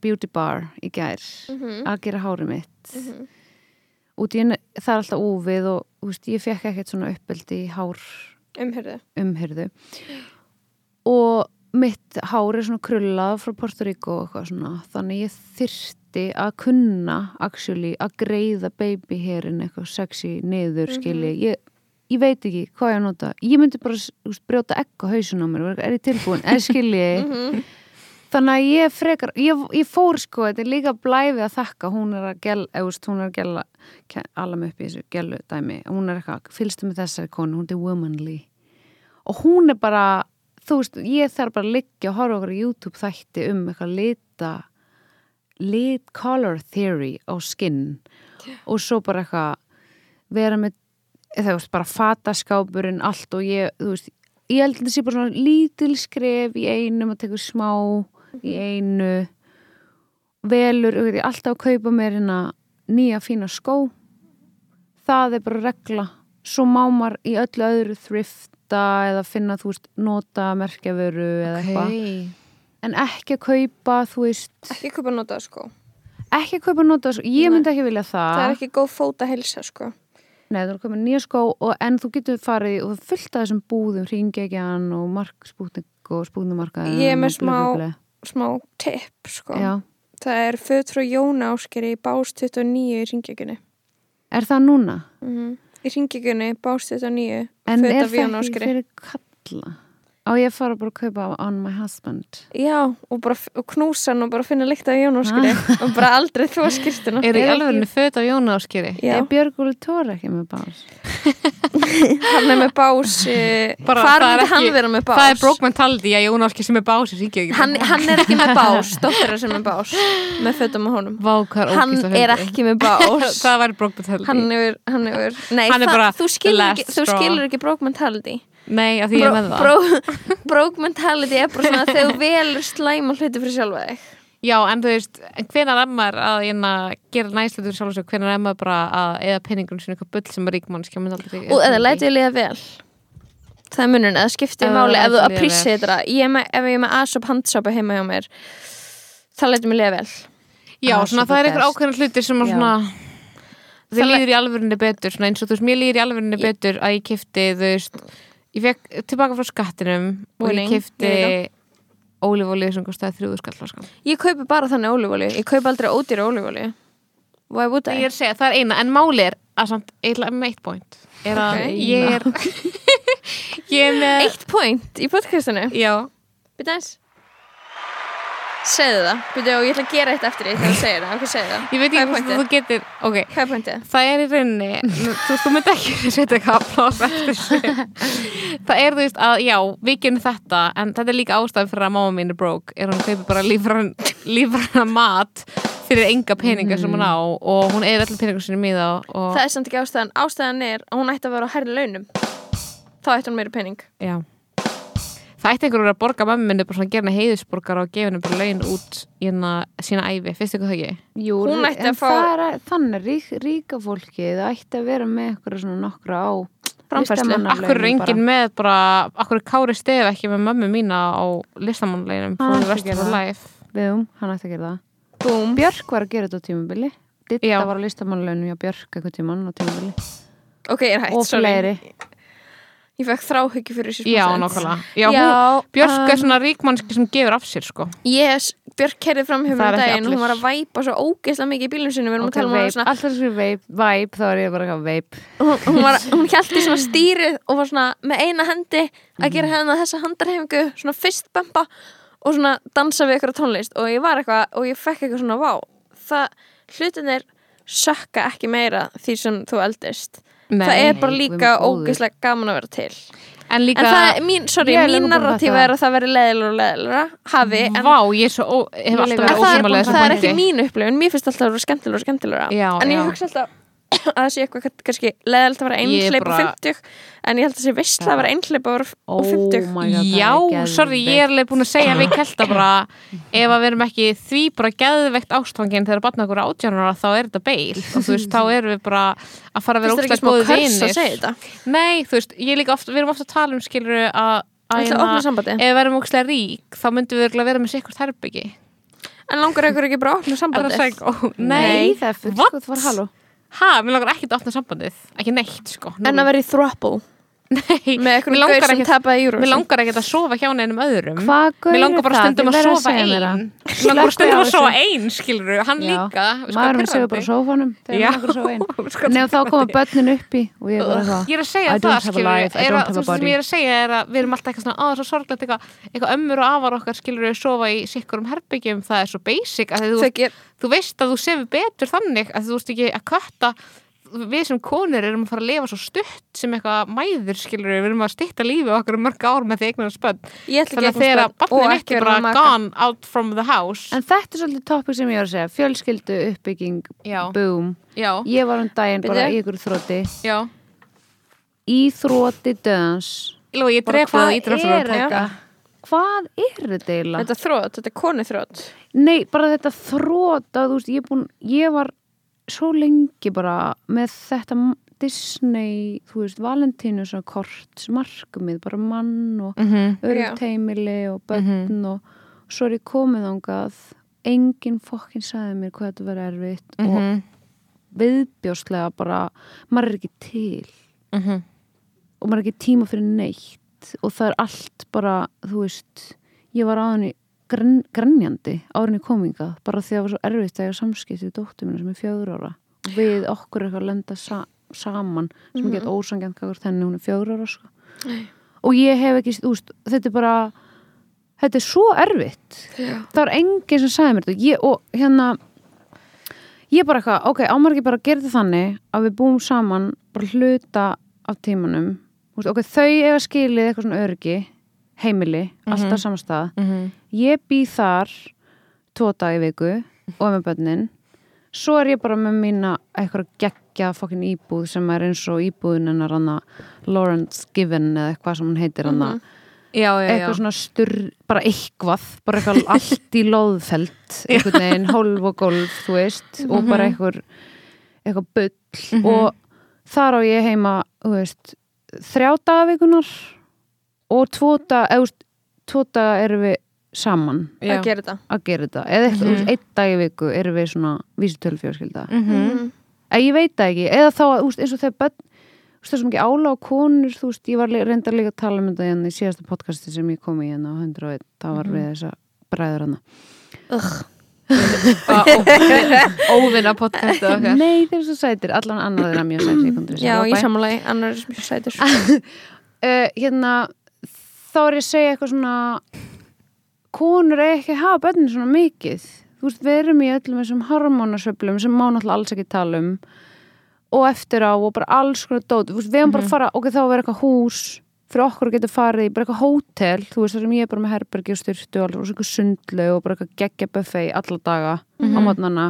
beauty bar í gær Mhm. að gera hárið mitt út í henni, það er alltaf úfið og veist, ég fekk ekkert svona uppeldi í hár umhyrðu umhyrðu og mitt hár er svona krullað frá Porto Rico og eitthvað svona þannig ég þyrsti að kunna actually að greiða baby hairin eitthvað sexy niður skilji. Ég, ég veit ekki hvað ég nota. Ég myndi bara veist, brjóta á hausun á mér er ég tilbúin, er skilji þannig að ég frekar ég, ég fór sko, þetta er líka blæfi að þakka. Hún er að gel, veist, hún er að gela mig upp í þessu gelu dæmi hún er eitthvað, fylgstu með þessari konu hún er womanly. Og hún er bara, þú veist, ég þarf bara að liggja og horfa okkur á YouTube þætti um eitthvað lita lit color theory á skinn og svo bara eitthvað vera með, þú veist, bara fataskápurinn allt. Og ég, þú veist ég held að þetta sé bara svona lítil skref í einum að tekur smá í einu velur, alltaf að kaupa mér hérna nýja fína skó. Það er bara regla. Svo má maður í öllu öðru thrifta eða finna, þú veist, nota merkjavöru eða eitthvað. En ekki að kaupa, þú veist ekki kaupa nota sko ekki að kaupa nota, ég myndi ekki vilja það. Það er ekki góð fóta helsa sko. Nei, þú er komin nýja skó og, en þú getur farið og af þessum búðum hringegjan og markspútning og spútnumarkaðum Ég er með smá-. Smá tipp sko. Það er föt frá Jóna Áskeri í bás 29 í ringjökunni er það núna? mm í ringjökunni bás 29 En er það ekki fyrir kalla? Á ég að fara bara að kaupa on my husband. Já og bara og knúsa hann og bara finna líkt af Jóna Áskeri og bara aldrei þvó skýrtuna Er alvegni föt af Jóna áskeri já, Er Björg Úli Tóra ekki með bás? hann er með bás eh, Bara, hvar það er hann vera með bás það er broke mentality að Jóna áskeri sem er bás hann, hann er ekki með bás dóttir er sem er bás með fötum á honum. Vákar hann er ekki með bás. Það væri broke mentality hann hefur, hann hefur nei, Hann er það- bara þú skilur ekki, þú straw. skilur ekki broke mentality nei, af því ég er með það. bro, broke mentality er bara svona þegar þú velur slæma hluti fyrir sjálfa þig. Já, en þú veist, en hvenar er maður að hérna, gera næslutur sjálf og svo, hvenar er maður bara að eða penningun sinni eitthvað bull sem er ríkmannskja og eða lætið liða vel? Það er munun, eða skiptið máli ef þú appreciate þetta. Ef ég er með asop handsápa heima hjá mér það lætið mér liða vel. Já, Ah, svona það er einhver best. ákveðin hlutir sem að svona þið líður í alvörinni betur svona eins og þú veist, mér líður í alvörinni Ég- betur að ég kifti, þú veist ég fekk tilbaka frá skattinum og Winning, ég kifti ég ólífólið sem kostaði þrjúðu skallflaskan ég kaupi bara þannig ólífóli, ég kaupi aldrei ódýra would Ég er að segja, það er eina, en máli er að samt, ætla með eitt point. Er að Ok. ég er ég er með eitt point í podcastinu. Já, byrja eins segðu það, byrja og ég ætla að gera eitt eftir því þegar þú segir það, ok, segðu það. Ég veit ekki hvort þú getur ok, hvað er pointið? það er í rauninni þú, þú myndi ekki setja eitthvað applás eftir þessu það er þú veist að já, við gerum þetta en þetta er líka ástæðan fyrir að mamma mín er broke er hún kaupir bara lífrann mat fyrir enga peninga sem hún á og hún er allir peningar sinni miða og það er samt ekki ástæðan, ástæðan er að hún ætti að vera á herri launum. Þá ætti hún meiri pening. Já Það ætti einhverjur að borga mamma minni bara svona að gera henni heiðusborgar og gefa henni bara laun út í hérna sína æfi, finnst ykkur það ekki? Jú, Hún ætti en að fá- er, þannig rík, ríka fólki það ætti að vera með eitthvað svona nokkra á Framfærslu. Akkur er enginn bara. með bara, akkur er Kári Stef ekki með mömmu mína á listamannleginum Hann for ætti the að rest of gera her það. life Viðum, hann ætti að gera það Búm. Björk var að gera þetta á tímabili Ditta Já. var á listamannalaunum hjá Björk eitthvað tíman á tímabili ok, ég er fekk þráhyggju fyrir þessu Já, nákvæmlega. Já, Já, hún, Björk um, er svona ríkmannski sem gefur af sér sko. Yes, Björk kerði fram hjá mér er ekki daginn og hún var að væpa svo ógeðslega mikið í bílum sinni við erum Ok, að tala um veip, svona alltaf þessu veip, væp þá er ég bara eitthvað veip hún, hún, hún hjælti svona stýrið og var svona með eina hendi að gera hérna þessa handarhefingu svona fistbempa og svona dansa við ykkur tónlist. Og ég var eitthvað og ég fekk eitthvað svona vá það hlutinir sökka ekki meira því sem þú eldist það er bara Nei, líka ógeðslega gaman að vera til. En líka en það er mín, sorry, Ég mín narratífa er að það veri leðilega og leðilega hafi, en Vá, ég er svo ó, hef alltaf verið En það, er, það er ekki mín upplifun, mér finnst alltaf að vera skemmtilega og skemmtilega Já, en ég hugsa alltaf að það sé eitthvað kannski leðalt að vera er einhleip bara- og 50 en ég held að það sé veistla að vera einhleip og Oh og 50 my God, Já, sorry, ég er alveg búin að segja við kelta bara ef að við erum ekki því bara geðveikt ástfangin þegar barna okkur átjánara þá er þetta beil. Og þú veist, þá erum við bara að fara að vera að vinir. segja þetta? Nei, þú veist, ég er líka oft, við erum ofta að tala um skilur að að að hérna, ef við erum ógstlega rík þá myndum við vera með sikkurt herbyggi En langar ykkur ekki bara að opna það sambandi? Nei, Nei, það er fullt sko, það var halló ha, mér langar ekki að opna sambandið. Ekki neitt, sko. En að vera í throuple Nei, með eitthvað langar sem ekkert- tapaði júru mér langar ekki að sofa hjá neinum öðrum. Mér langar bara stundum að verða sofa einn. Mér langar stundum að sofa einn, skilur hann Já. líka Við sko pirrandi. segur bara á sófanum Já. þegar hann langar að sofa einn Sko Nefn þá koma börnin uppi og ég er að segja það, skilur að, þú sem ég er að segja er að við erum alltaf eitthvað svona, er svo sorglegt eitthvað, ömmur og afar okkar skilur við sofa í sikkurum herbyggjum, það er svo basic að þú, veist að þú sefur betur þannig að þú veist ekki að við sem konur erum að fara að lifa svo stutt sem eitthvað mæður skilur við, við erum að stýtta lífi okkar um mörg ár með því ég ætla þannig að barnið er ekki bara gone out from the house. En þetta er svolítið topic sem ég var að segja Fjölskyldu uppbygging, já, boom. Já, Ég var um daginn bara í ykkur þrótti já. Í þrótti döðans Ló, ég drepa það taka þetta? Hvað er þetta eiginlega? Þetta er þrótt, þetta er konu þrótt Nei, bara þetta þrótt að þú veist, ég, búin, ég var svo lengi bara með þetta Disney, þú veist, Valentínus og kort, markmið, bara mann og mm -hmm. öryggt heimili og börn og svo er ég komið ángað enginn fokkin sagði mér hvað þetta verið erfitt Mhm. og viðbjóslega bara maður er ekki til Mhm. og maður er ekki tíma fyrir neitt og það er allt bara, þú veist ég var aðan í gren, grenjandi árinni kominga, bara því að það var svo erfitt að ég samskipt við dóttur minna sem er fjögur ára við okkur eitthvað að lenda sa saman sem mm -hmm. gett ósangjant kakar þenni hún er fjögur ára sko. og ég hef ekki, þú veist, þetta er bara þetta er svo erfitt Já. það var enginn sem sagði mér þetta ég, og hérna ég bara eitthvað, ok, ámar ekki bara þetta þannig að við búum saman bara hluta af tímanum ok, þau eiga skilið eitthvað svona örgi heimili, alltaf saman stað. Ég bý þar tvo dag í viku og með bönnin svo er ég bara með mína eitthvað geggja fokkin íbúð sem er eins og íbúðin hennar hana Lawrence Given eða eitthvað sem hún heitir já, já, já. Eitthvað svona styrr, bara eitthvað bara eitthvað allt í loðfeld einhvern veginn, hólf og golf þú veist, og bara eitthvað eitthvað bull. Og þar á ég heima, þú veist þrjá dagavikunar og tvo dag, eða þú veist tvo daga erum við saman. Já. að gera þetta. Að eða þú veist, einn dag í viku erum við svona vísitölufjörskilda mm. Mhm. ég veit það ekki, eða þá veist, eins og þegar börn þú veist, það er svo mikið ála á konur þú veist, ég var reyndar líka að tala um þetta hérna í síðasta podcasti sem ég kom í hérna á 101, það var við þessa bræður hana. Óvinna podcastu okkar. Nei, þeir eru svo sætir, allan annar þeirra mjög sætir ég að Já, í. samanlagi, annar er mjög sætur. Uh, hérna þá er ég að segja eitthvað svona konur er ekki að hafa börnin svona mikið. Þú veist, við erum í öllum þessum hormónasöflum sem má náttúrulega alls ekki tala um og eftir á og bara alls konar dót, veist, við erum bara að fara ok, þá er eitthvað hús fyrir okkur að geta farið í bara eitthvað hótel, þú veist, það sem ég er bara með herbergi og styrtu og alls eitthvað sundlu og bara eitthvað geggja buffet alla daga á mótnana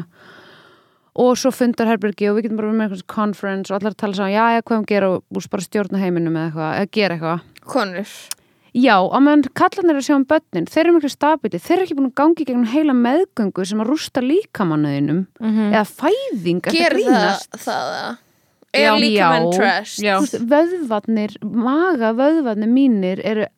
og svo fundar herbergi og við getum bara með eitthvað conference og allar tala saman, já, já, hvað um gera? og bara stjórna heiminum eða eitthvað, eða gera eitthvað. Konur Já, á meðan kallarnir að sjá um börnin þeir eru miklu stabili, þeir eru ekki búin að gangi gegnum heila meðgöngu sem að rústa líkamannuðinum eða fæðing ertu að Ger það það eða? Já. Er líka menn Já. trash Já. Þú veist, vöðvarnir, maga vöðvarnir mínir eru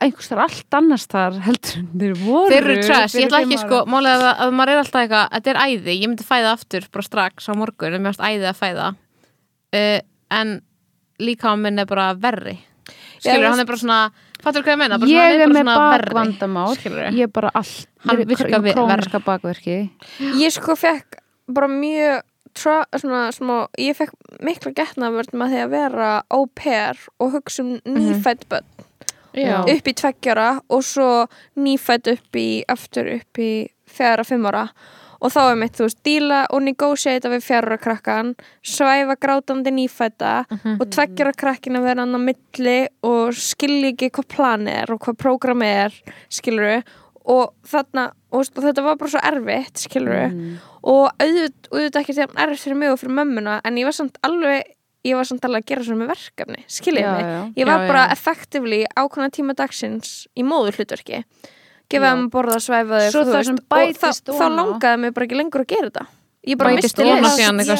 einhvers þar allt annars þar heldur þeir voru Þeir eru trash, ég ætla ekki sko er að, að maður er alltaf eitthvað Þetta er æði, ég myndi fæða aftur bara strax á morgun en mér finnst æði að fæða uh, En líka á minn er bara verri Skilur, hann er bara svona Fattur hvað ég meina? Bara svona, Ég er með svona verri, bakvandamál. Ég er bara við- Króniska bakverki Ég sko fekk bara mjög tra, svona, smá, ég fekk mikla getnavörd með því að vera au pair og hugsa um nýfætt börn Já. upp í tveggjara og svo nýfætt upp í aftur upp í fjara, fimm ára og þá er mitt, þú veist, díla og negotiata við fjara krakkan svæfa grátandi nýfætta og tveggjara krakkin að vera á milli og skilja ekki hvað plan er og hvað prógram er skilur og þarna og, þetta var bara svo erfitt skilur Mm. og auðvitað, auðvitað ekki þegar erfitt fyrir mig og fyrir mömmuna en ég var samt alveg ég var samt alveg að gera svona með verkefni skiljið Já, mig, já. ég var Já, bara já. effectively ákvæmna tíma dagsins í móður hlutverki gefa þeim að borða svæfa Svo það sem og þá, þá langaði mig bara ekki lengur að gera þetta ég bara bætist misti Ég gera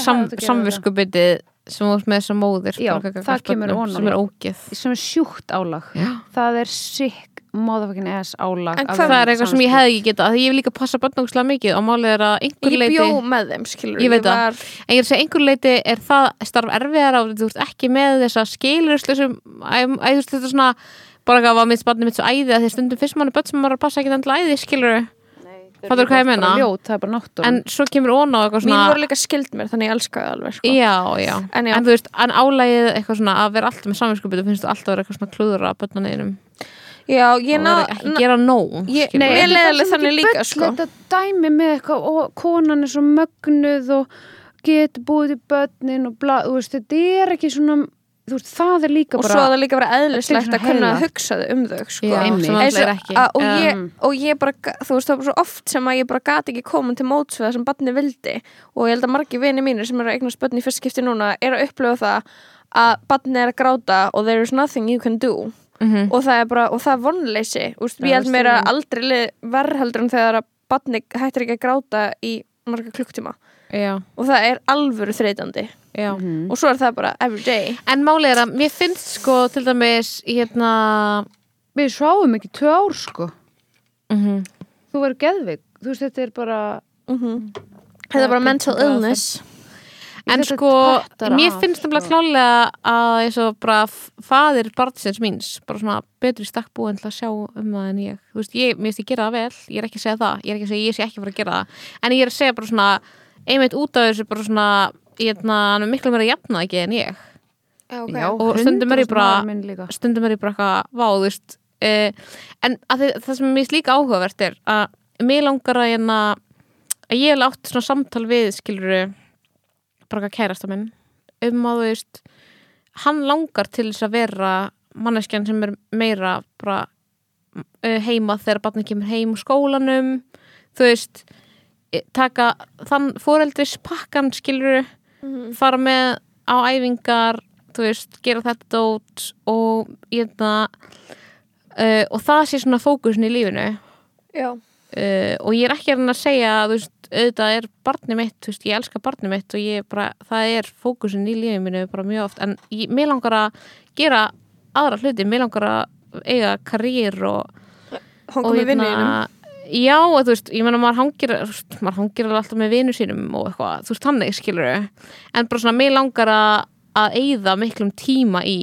samviskubitið sem þú ert með þessa móðir Já, það kemur á. sem er ógeð sem er sjúkt álag Já. það er sick motherfucking ass álag En að hvað- er eitthvað sem ég hefði ekki getað því ég vil líka passa börnókslega mikið og málið er að einhver ég leiti bjó með þeim skilur Ég veit það. var, en ég er að segja einhver leiti er það starf erfiðar á þú ert ekki með þessa æ, þú veist, þetta svona bara eitthvað var mitt barnið mitt svo æði að því stundum fyrst mann er börn sem maður er að passa ekki endilega æði skilur Fattar þú hvað ég meina? ljót, það er en svo kemur ón á eitthvað mín svona voru líka skild mér þannig ég elskaði það alveg sko. Já, já. En En, já. þú veist, en álægið eitthvað svona að vera alltaf með samvinskupið finnst þú alltaf að vera eitthvað svona klúður að börnaneginum já, ég ná vera ekki gera nóg ég-. Nei, er alveg svo þannig líka, sko. þetta dæmi með eitthvað og konan er svo mögnuð og getur búið til börnin og bla, þú veist, þetta er ekki svona veist, það er líka og bara svo að það líka Þetta eðlislegt er að kunna að hugsa þau um þau sko. Já, og er og, ég, Um. og ég bara, þú veist, það var svo oft sem að ég bara gati ekki komin til móts við það sem barni vildi. Og ég held að margir vini mínir sem eru að eignast börn í fyrst skipti núna er að upplifa það að barni er að gráta og there is nothing you can do. Mhm. og það er bara, og það er vonleysi. Ég held mér að aldrei leið verð heldur en þegar að barni hættir ekki að gráta í marga klukktíma Já, og það er alvöru þreytandi. Já. Mhm. og svo er það bara every day. En málið er að mér finnst sko til dæmis hérna við sváum ekki tvö ár sko. Mm þú verður geðvig, þú veist, þetta er bara mm þetta er bara mental bara illness. En sko, mér finnst nefnilega sko. klálega að eins og bara f- faðir barnsins míns, bara svona betri stakk búin til að sjá um það en ég. Þú veist, ég, mér finnst ég gera það vel, ég er ekki að segja það. Ég er ekki að segja, ég sé ekki að fara að gera það. En ég er að segja bara svona, einmitt út af þessu bara svona, er hann er miklu meira jafnað ekki en ég okay. Já, Og stundum er ég 100% bara- stundum er ég bara eitthvað, vá, þú veist uh, en að þið, það sem mér finnst líka áhugavert er að mér langar að hérna, að ég hef átt svona samtal við, skilur bara eitthvað kærasta minn um að þú veist hann langar til þess að vera manneskjan sem er meira bara uh, heima þegar barnið kemur heim úr skólanum þú veist eh, taka þann foreldris pakkan skilur Mhm. fara með á æfingar þú veist, gera þetta dót og ég það uh, og það sé svona fókusin í lífinu. Já, uh, og ég er ekki að reyna að segja veist, auðvitað er barnið mitt veist, ég elska barnið mitt og ég bara það er fókusin í lífinu mínu bara mjög oft. En ég, mér langar að gera aðra hluti, mér langar að eiga karýr og, og vinninum já, og þú veist, ég meina maður hangir maður hangir alltaf með vinu sínum og eitthvað, þú veist, þannig skilur en bara svona, mér langar að að eyða miklum tíma í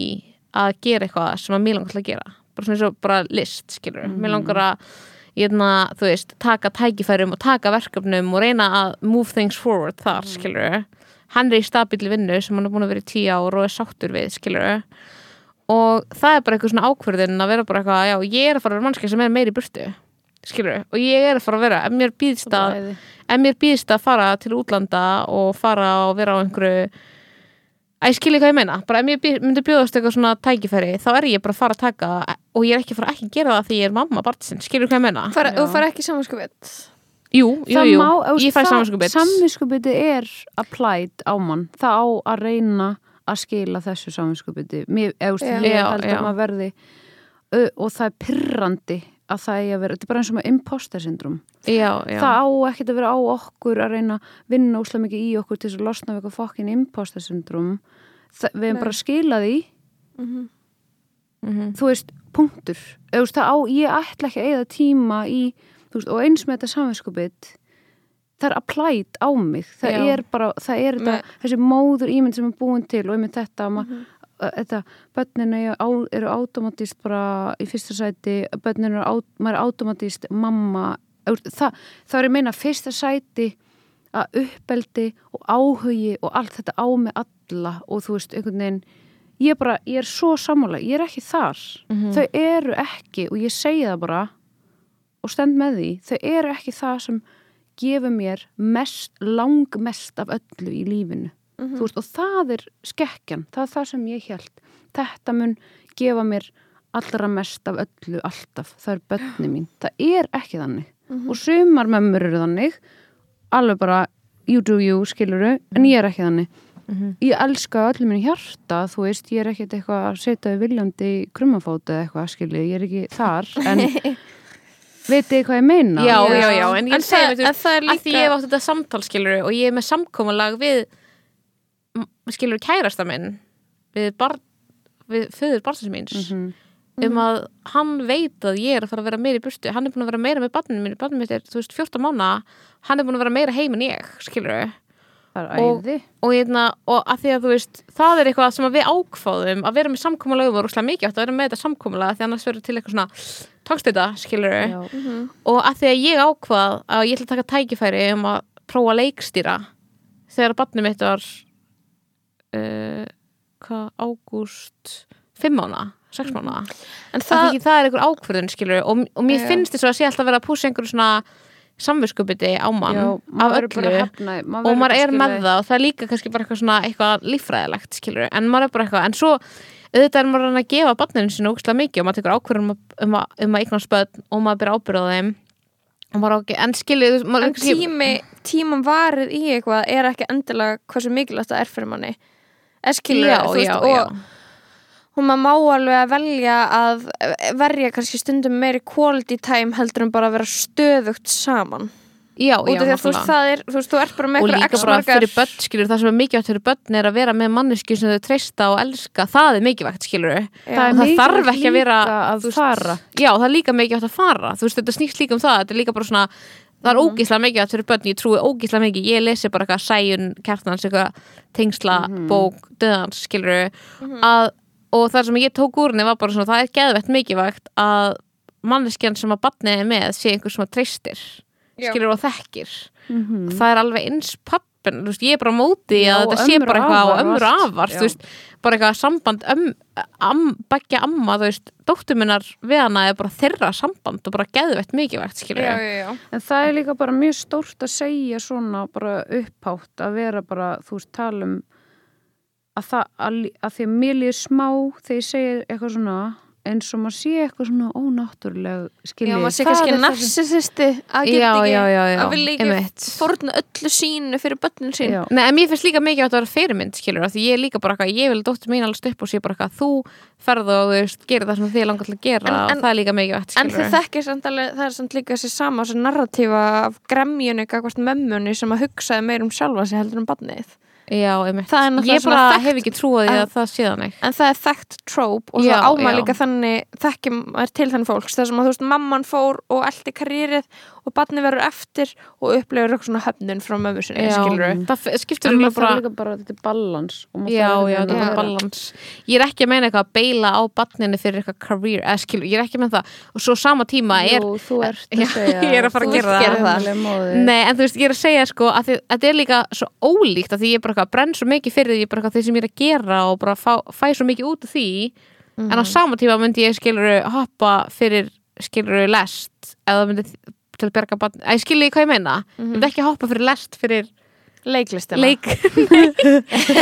að gera eitthvað sem að mér langar til að gera. Bara svona eins og bara list, skilur mér langar að Hérna, þú veist, taka tækifærum og taka verkefnum og reyna að move things forward þar, mm. skilur hann er í stabíli vinnu sem hann er búin að vera í tíu ár og er sáttur við, skilur og það er bara eitthvað svona ákverðin að vera bara eitthvað, já, ég er að fara að vera mannski sem er meiri burtu, skilur og ég er að fara að vera, ef mér býðst að að fara til útlanda og fara og vera á einhverju að ég skilji hvað ég meina. Bara ef mér myndi bjóðast eitthvað svona tækifæri þá er ég bara að fara að taka og ég er ekki að fara ekki að gera það því ég er mamma barnsinn, skilur hvað ég meina? Fara, þú fara ekki samanskupið Jú, jú, jú, má, ég fæ það- samanskupið Samviskubiti er applied á mann. Það á að reyna að skila þessu Já. ég held að maður verði og það er pyrrandi að það er að vera, þetta er bara eins og með imposter syndrom Já, já, það á ekkert að vera á okkur að reyna að vinna óslega mikið í okkur til þess að losna við eitthvað fokkin imposter syndrom það, við erum bara að skila því. Mhm. þú veist, punktur. Veist, það á, ég ætla ekki að eða tíma í, þú veist, og eins með þetta samvinskupið það er applied á mig. Það Já. er bara, það er þetta, þessi móður ímynd sem er búin til og einmitt þetta mm Mhm. Þetta, börnin eru, á, eru automatist bara í fyrsta sæti börnin eru, maður er automatist mamma, það, það er meina fyrsta sæti að uppeldi og áhugi og allt þetta á með alla og þú veist, einhvern veginn ég er bara, ég er svo sammála, ég er ekki þar Mhm. þau eru ekki og ég segi það bara og stend með því, þau eru ekki það sem gefur mér mest, langmest af öllu í lífinu Mhm. þú veist, og það er skekkjan það er það sem ég held þetta mun gefa mér allra mest af öllu alltaf, það er börni mín. Það er ekki þannig. Og sumar mömmur eru þannig. Alveg bara you do you skiluru en ég er ekki þannig. Ég elska öllum minn hjarta þú veist, ég er ekkert eitthvað að setja við viljandi í krummafóti eða eitthvað skilju, ég er ekki þar en þið hvað ég meina? Já, Já. já, en ég En segi það- mér, þú en það er að því líka- ég hef átt þetta samtalskilur og ég er með samkomulag við skilur kærasta minn við, bar, við föður barnsins míns Mhm. um að hann veit að ég er að fara að vera meira í burstu hann er búin að vera meira með barninu mínu barninu mitt er, þú veist, 14 mánu hann er búin að vera meira heim en ég, skilur Og- og, hérna, og að því að þú veist það er eitthvað sem að við ákváðum að vera með samkomulag og rúslega mikið átt að vera með þetta samkomulag því annars verður til eitthvað svona tókstita, skilur Já. og að því að ég ákvað að ég ætla að taka tækifæri um að prófa að leikstýra þegar barnið mitt var uh, hvað, ágúst fimm mána, sex mána En það, það, það, er einhver ákvörðun skilur og, og mér Já. finnst þess að sé alltaf að vera að púsa einhverju svona samviskupiti á mann Já, af maður öllu. hafna, og maður er kannski með það og það er líka kannski bara eitthvað svona eitthvað líffræðilegt skilur en maður er bara eitthvað en svo auðvitað er maður að gefa barninu sinni ógustlega mikið og maður tekur ákvörðum um, að- um, að- um að eignast börn og maður byrja ábyrða á þeim. Maður ekki, en skilur maður, en tími, tíman varið í eitthvað er ekki endilega hversu mikilvægt það er fyrir manni eskilur, já, veist, já, og, já. og maður má alveg að velja að verja kannski stundum meiri quality time heldur en bara að vera stöðugt saman. Já, já, því þú veist, er, þú veist, þú ert bara með og líka bara fyrir börn skilur það sem er mikilvægt fyrir börn er að vera með manneski sem þau treysta og elska. Það er mikilvægt skilur Já. það, það mikilvægt þarf ekki að vera, að veist, fara. já það er líka mikilvægt að fara. Þú veist þetta snýst líka um það þetta er líka bara svona það er ógíslega mikilvægt fyrir börn ég trúi ógíslega mikið. Ég lesi bara eitthvað sæjun kjartnans eitthvað tengsla bók döðans skilur að og það sem ég tók úr henni var bara svona það er geðvett mikilvægt að manneskjan sem að barnið er með sé einhver sem að treystir skilur og þekkir. Mhm. það er alveg eins pappin veist, ég er bara á móti Já, að þetta sé bara eitthvað og allt. afar bara eitthvað samband um, am, begja amma, þú veist, dóttur minnar við hana er bara þeirra samband og bara geðvett mikilvægt, skilur já, já, já. En það er líka bara mjög stórt að segja svona bara upphátt að vera bara, þú veist, tala um að það, að, að því að mér líður smá þegar ég segir eitthvað svona eins og maður sé eitthvað svona ónáttúruleg skilji. já, maður sé kannski narsisisti að geta ekki já, já, já, að vilja ekki einmitt. fórna öllu sínu fyrir börnin sín Já. Nei, en mér finnst líka mikið að það vera fyrirmynd, skilur því ég er líka bara eitthvað, ég vil að dóttur mín alveg upp og sé bara eitthvað, þú ferð og þú veist, gerir það sem þið langar til að gera En- en- og það er líka mikið En þið þekkir samt alveg, það er samt líka þessi sama þessi narratífa af gremjunni gagvart mömmunni sem að hugsaði meir um sjálfa sig heldur um barnið Já, einmitt. Það er náttúrulega Ég svona bara hef ekki trúið en- að það sé þannig En það er þekkt tróp og Já, það já. líka þannig þekkir maður til þannig fólks þess að þú veist, mamman fór og eldi karrýrið og barnið verður eftir og upplifur eitthvað svona höfnun frá mömmu sinni, skilur Það f- skiptir En örugglega maður bara þarf líka bara að þetta er balans. maður Já, já, þetta er að- balans Ég er ekki að meina eitthvað að beila á barninu fyrir eitthvað career, eða skilur, ég er ekki að meina það og svo sama tíma er Jú, þú ert að segja. ég er að fara að gera það. það. Nei, en þú veist, ég er að segja sko að þetta er líka svo ólíkt að því ég er bara eitthvað brenn svo mikið fyrir því, bara eitthvað því sem ég er að gera og bara fá, fæ svo mikið út af því. En á sama tíma myndi ég skilur hoppa fyrir skilur lest. Eða myndi til að berga barn að ég skilur hvað ég meina, myndi ekki hoppa fyrir lest fyrir leiklistina leik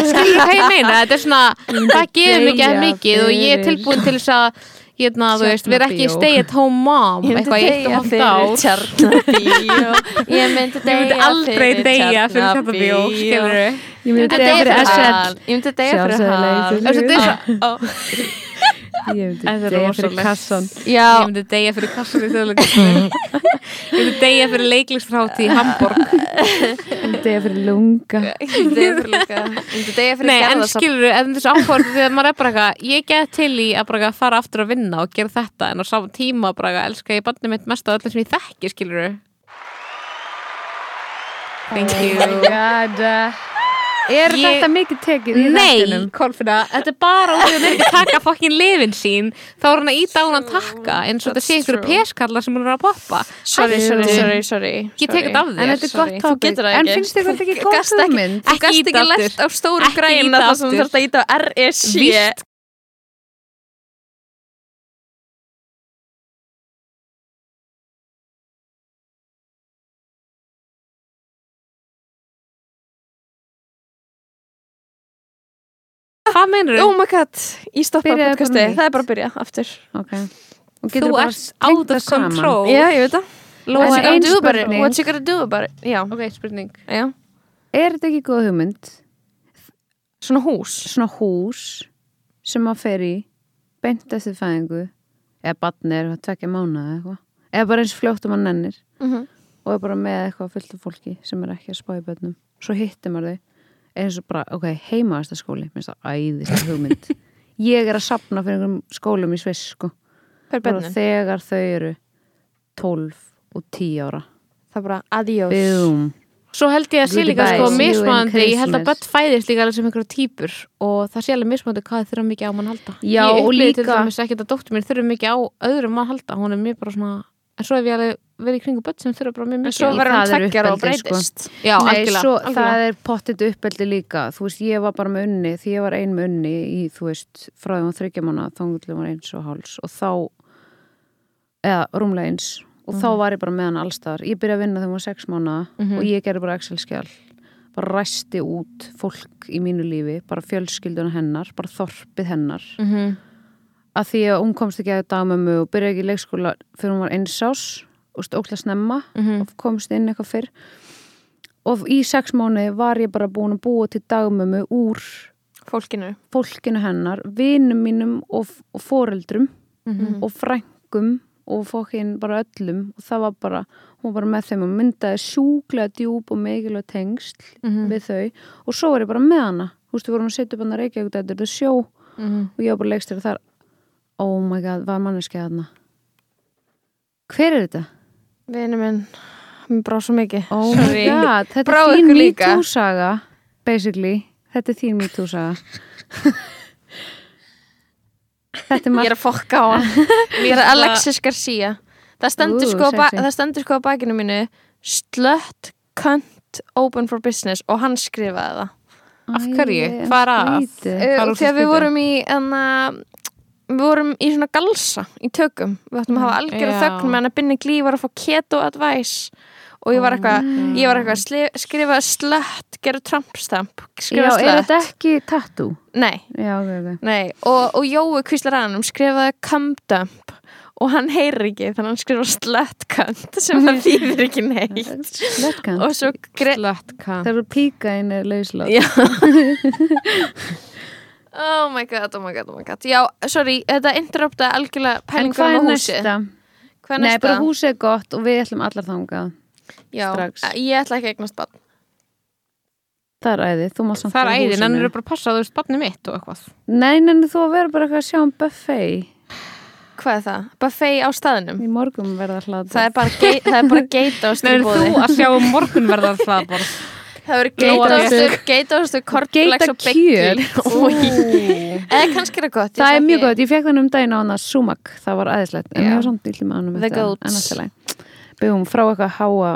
skilur hvað ég meina? Þetta er svona, það gefur deyja mikið og ég er tilbúin til þess að hérna, þú veist, vera ekki Tjarnabíó. stay at home mom Ég eitthvað í eitt og ár. Tjarnabíó Ég myndi ég aldrei deyja fyrir Tjarnabíó skilur Ég myndi deyja fyrir SL. Ég myndi deyja fyrir Sjálfsögðu Ég myndi deyja fyrir kassan. Já, ég myndi deyja fyrir kassan í þjóðleikusinu ég myndi deyja fyrir leiklisfrátt í Hamburg Ég myndi deyja fyrir lunga. ég myndi deyja fyrir líka Ég myndi deyja fyrir Nei, en gerðasafn skilur en þessu áhverju að maður er bara eitthvað ég get til í að bara fara aftur að vinna og gera þetta en á saman tíma bara eitthvað elska ég barnið mitt mest af öllu sem ég þekki skilur Thank you. God. Er Ég- þetta mikið tekið í Nei, þættinum? Kolfina, þetta er bara út í að ekki að taka fokkin lifin sín þá er hann að íta á hann að taka eins og þetta sé einhverju true. peskallar sem hún er að poppa Sorry, sorry, sorry, sorry Ég tek þetta af En þér þetta er gott þú topic. getur það En ekki. finnst þér þetta ekki ekki- hugmynd? Ekki ekki ýta lest á stóru Ekki græna ýta þar sem þú aftur. að íta á RSC Víst Hvað meinur Oh my god, ég stoppa Byrjaði bara podcasti, það er bara að byrja aftur. Ok. Og Þú ert out of control. Já, ég veit það. What you gonna do about it? spurning. What you gonna do about it? Já, Ok, spurning. Já. Er þetta ekki góð hugmynd? Svona hús. Svona hús sem maður fer í beint eftir fæðingu eða barni er að tvekja mánuða eða eitthvað eða bara eins fljótt um að nennir Mhm. og er bara með eitthvað fullt af fólki sem er ekki að spá í börnum. Svo hittir maður þau eins og bara, ok, heimaðasta skóli minnst það æðislega hugmynd. Ég er að sapna fyrir einhverjum skólum í Sviss sko, þegar þau eru 12 og 10 ára. Það er bara adiós. Boom. Svo held ég að sé líka sko mismandi, ég held að börn fæðist líka sem einhverja típur og það sé alveg mismandi hvað þurfa mikið á mann halda. Já, Ég og upplifði til líka- dæmis ekki að dóttur mér þurfa mikið á öðrum mann halda, hún er mjög bara svona en svo hef ég alveg verið í kringu börn sem þurfa bara mjög En mikið svo á- verður hann það tveggjara og sko. breytist Já, Nei, algjörlega, svo algjörlega. það er pottit uppeldi líka þú veist, ég var bara með unni því ég var ein með unni í, þú veist, frá því hún þryggja manna þá var eins og háls og þá eða rúmlega eins og þá Mhm. var ég bara með hann allstar ég byrjaði að vinna þegar hún var sex mánuða Mhm. og ég gerði bara Excel-skjál bara ræsti út fólk í mínu lífi bara fjölskylduna hennar, bara þorpið hennar Mhm. Að því að hún komst ekki að dagmömmu og byrjaði ekki í leikskóla fyrir hún var einsás og stókla snemma Mhm. og komst inn eitthvað fyrr og í sex mánu var ég bara búin að búa til dagmömmu úr Fólkinu fólkinu hennar, vinum mínum og, og foreldrum Mhm. og frængum og fólkin bara öllum og það var bara, hún var bara með þeim og myndaði sjúklega djúb og mikilvæg tengsl Mhm. við þau og svo var ég bara með hana þú veist, við vorum að setja upp hann að reykja þetta er sjó Mhm. og ég var bara leikstir þar oh my god, var manneskja þarna hver er þetta? Vinu minn, mér brá svo mikið oh Sorry. my god, þetta Brá er þín ykkur líka. MeToo saga basically, þetta er þín MeToo saga þetta er Ég margt er að fokka á hann Ég er Alexis Garcia Það stendur, sko, á ba- sexy. það stendur sko á bakinu mínu Slut cunt open for business og hann skrifaði það Af hverju? Hvað er að? Þegar við vorum í enna, við vorum í svona galsa í tökum, við ættum að hafa algjörða Já. þögn með hann að binni glý var að fá keto advice. Og ég var eitthvað ég var eitthvað sli- skrifa slött gera trumpstamp, Já, er slött. þetta ekki tattoo? nei, Já, ok, ok. Nei, og, og Jói kvíslar að hann skrifaði cumdump og hann heyrir ekki þannig að hann skrifa sluttkant sem það þýðir ekki neitt. Slötkant og svo gre- Slött kann Það eru píka inn lauslátt Já Oh my god, oh my god, oh my god Já, sorry, þetta interrupta algjörlega En er um húsi næsta? Hvað er Nei, næsta? bara húsið er gott og við ætlum allar þangað Já, strax. ég ætla ekki að eignast bann Það er æði, þú má samt Það er æðin, en húsinu. eru bara að passa að þú veist barnið mitt og eitthvað Nei, nenni þú vera bara eitthvað að sjá um buffet Hvað er það? Buffet á staðinum Í morgum verða hlað Það er bara, gei, það er bara geitaost í Nei, þú að sjá um morgunverðar hlaðborð Það verður Lóa geitaostur, geitaostur, kornflex og beggi Eða kannski er það gott Það er mjög gott, ég fekk þannig um daginn á hana Sumak, það var æðislegt. En ég var samt yllir með hann The goats. Byggjum frá eitthvað háa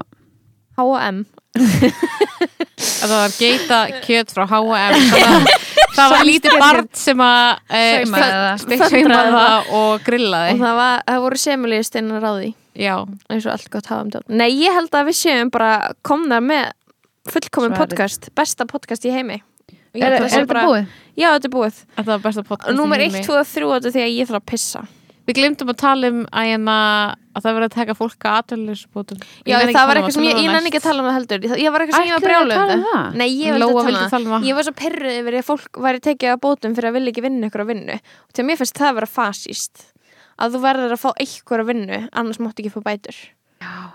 H&M Það var geita kjöt frá H&M Það, það var lítið barn sem að e, Saumaði það. Það og grillaði. Og það, var, það voru semulíðsteinar á því. Já, eins og allt gott hafa um dót Nei, ég held að við séum bara komnar með Svarið. podcast, besta podcast í heimi Er, er að sé þetta búið? Já, þetta er búið þetta var besta podcast Og númer í 1, heimi. 2 og 3 þetta er því að ég þarf að pissa Við glemdum að tala um að, hérna, að það verið að taka fólk að aðtöluleysbótum Já, það var eitthvað sem ég, ég nenni ekki að tala um það heldur Ég var eitthvað sem ég var að brjáluð tala um það? Nei, ég vildi að tala um um það. Ég var svo perruð yfir að fólk væri tekið að bótum fyrir að vilja ekki vinna ykkur að vinnu og því að mér finnst það að vera fasíst að þú verður að fá ykkur að vinnu annars máttu ekki fá bætur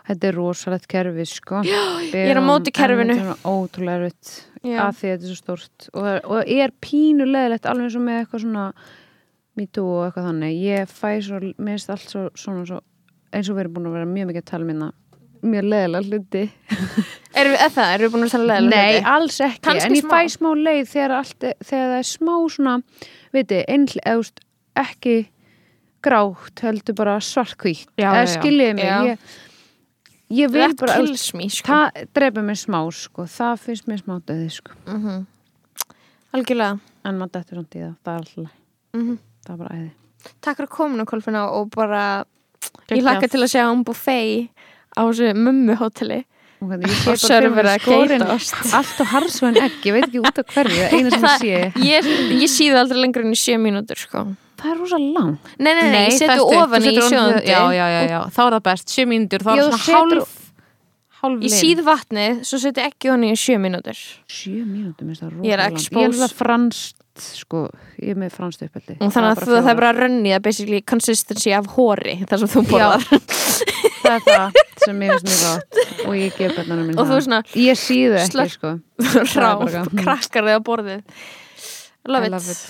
Þetta er rosalegt kerfi, sko Já, ég er á móti kerfinu. Þetta er ótrúlega erfitt Já. að því að þetta er svo stórt og, og er pínulegilegt alveg eins og með eitthvað svona too og eitthvað þannig ég fæ svo, mér finnst allt svo, svona svo, eins og við erum búin að vera mjög mikið að tala minna mjög leðilega hluti Erum við, eða það, erum við búin að tala leðilega Nei, hluti? alls ekki, Kannski en ég smá. fæ smá leið þegar, allt, þegar það er smá svona viti, veist, ekki grátt, heldur bara svartkvítt Já, eða já, já. skiljiði mig Já. ég, ég vil That bara, me, sko það dreipur mig smá sko, það finnst mér smá döði sko Mhm. Algjörlega en maður dettur hundi í það, það er alltaf Mhm. það er bara æði Takk fyrir kominu Kolfina og bara ég Geggjað. hlakka til að sjá um buffet á þessu mummu hóteli Og ég sé er mér að geitast. allt og harðsvæðin egg, ég veit ekki út af hverju það eina sem ég sé, Ég, ég síði aldrei lengur enn í sjö mínútur sko. Það er rosa lang Nei, nei, nei, ég það stutt, ofan í sjóðandi Já, já, já, já, þá er það best, sjö mínútur þá er þú svona hálf Ég síð vatnið, svo seti ekki ofan í sjö mínútur. Sjö mínútum, minnst það rosa Ég er langt. expose. ég er það franskt, sko. Ég er með franskt uppeldi. Og þannig að það er bara rönnið að basically consistency af hóri þar sem þú borðar. Það er það sem ég finnst mjög gott. Og ég gef bennanum minn Og þú það. svona ég síðu ekki, sko. Rá, krakkar þig á borðið. Love I it.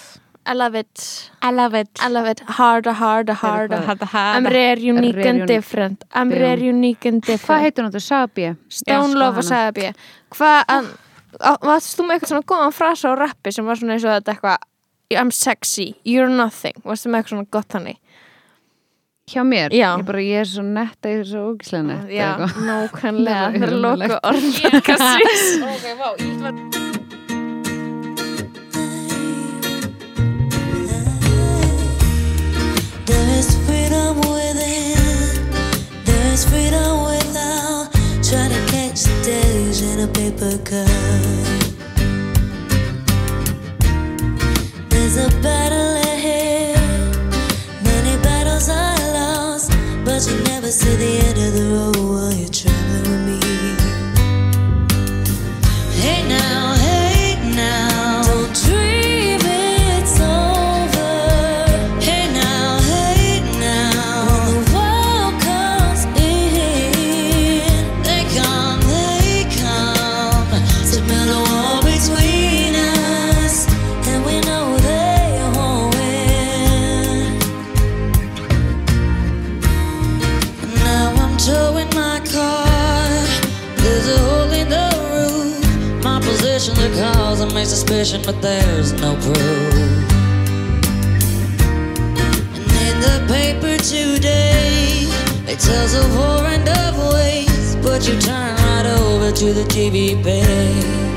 I love it. I love it. I love it. Harder, harder, harder. Harda, I'm rare, unique Rare, and different. I'm rare, unique and hvað different. heitir hún þetta, Sabi Stone Love og sagði B. Hvað, varst þú með eitthvað svona góðan frasa á rappi sem var svona eins og þetta eitthvað I'm sexy, you're nothing? Varstu með eitthvað svona gott hannig hjá mér, Já. ég, bara, ég er svo netta ég er svo ógislega netta Já, eitthvað. nákvæmlega. Það er Það er loka ömurlegt. orð Ok, vá, ég var is freedom without. Trying to catch the days in a paper cup. There's a battle ahead, many battles I lost, but you never see the end of the road while you're traveling with me. Hey now, suspicion, but there's no proof. And in the paper today, it tells of and of waste. But you turn right over to the TV page.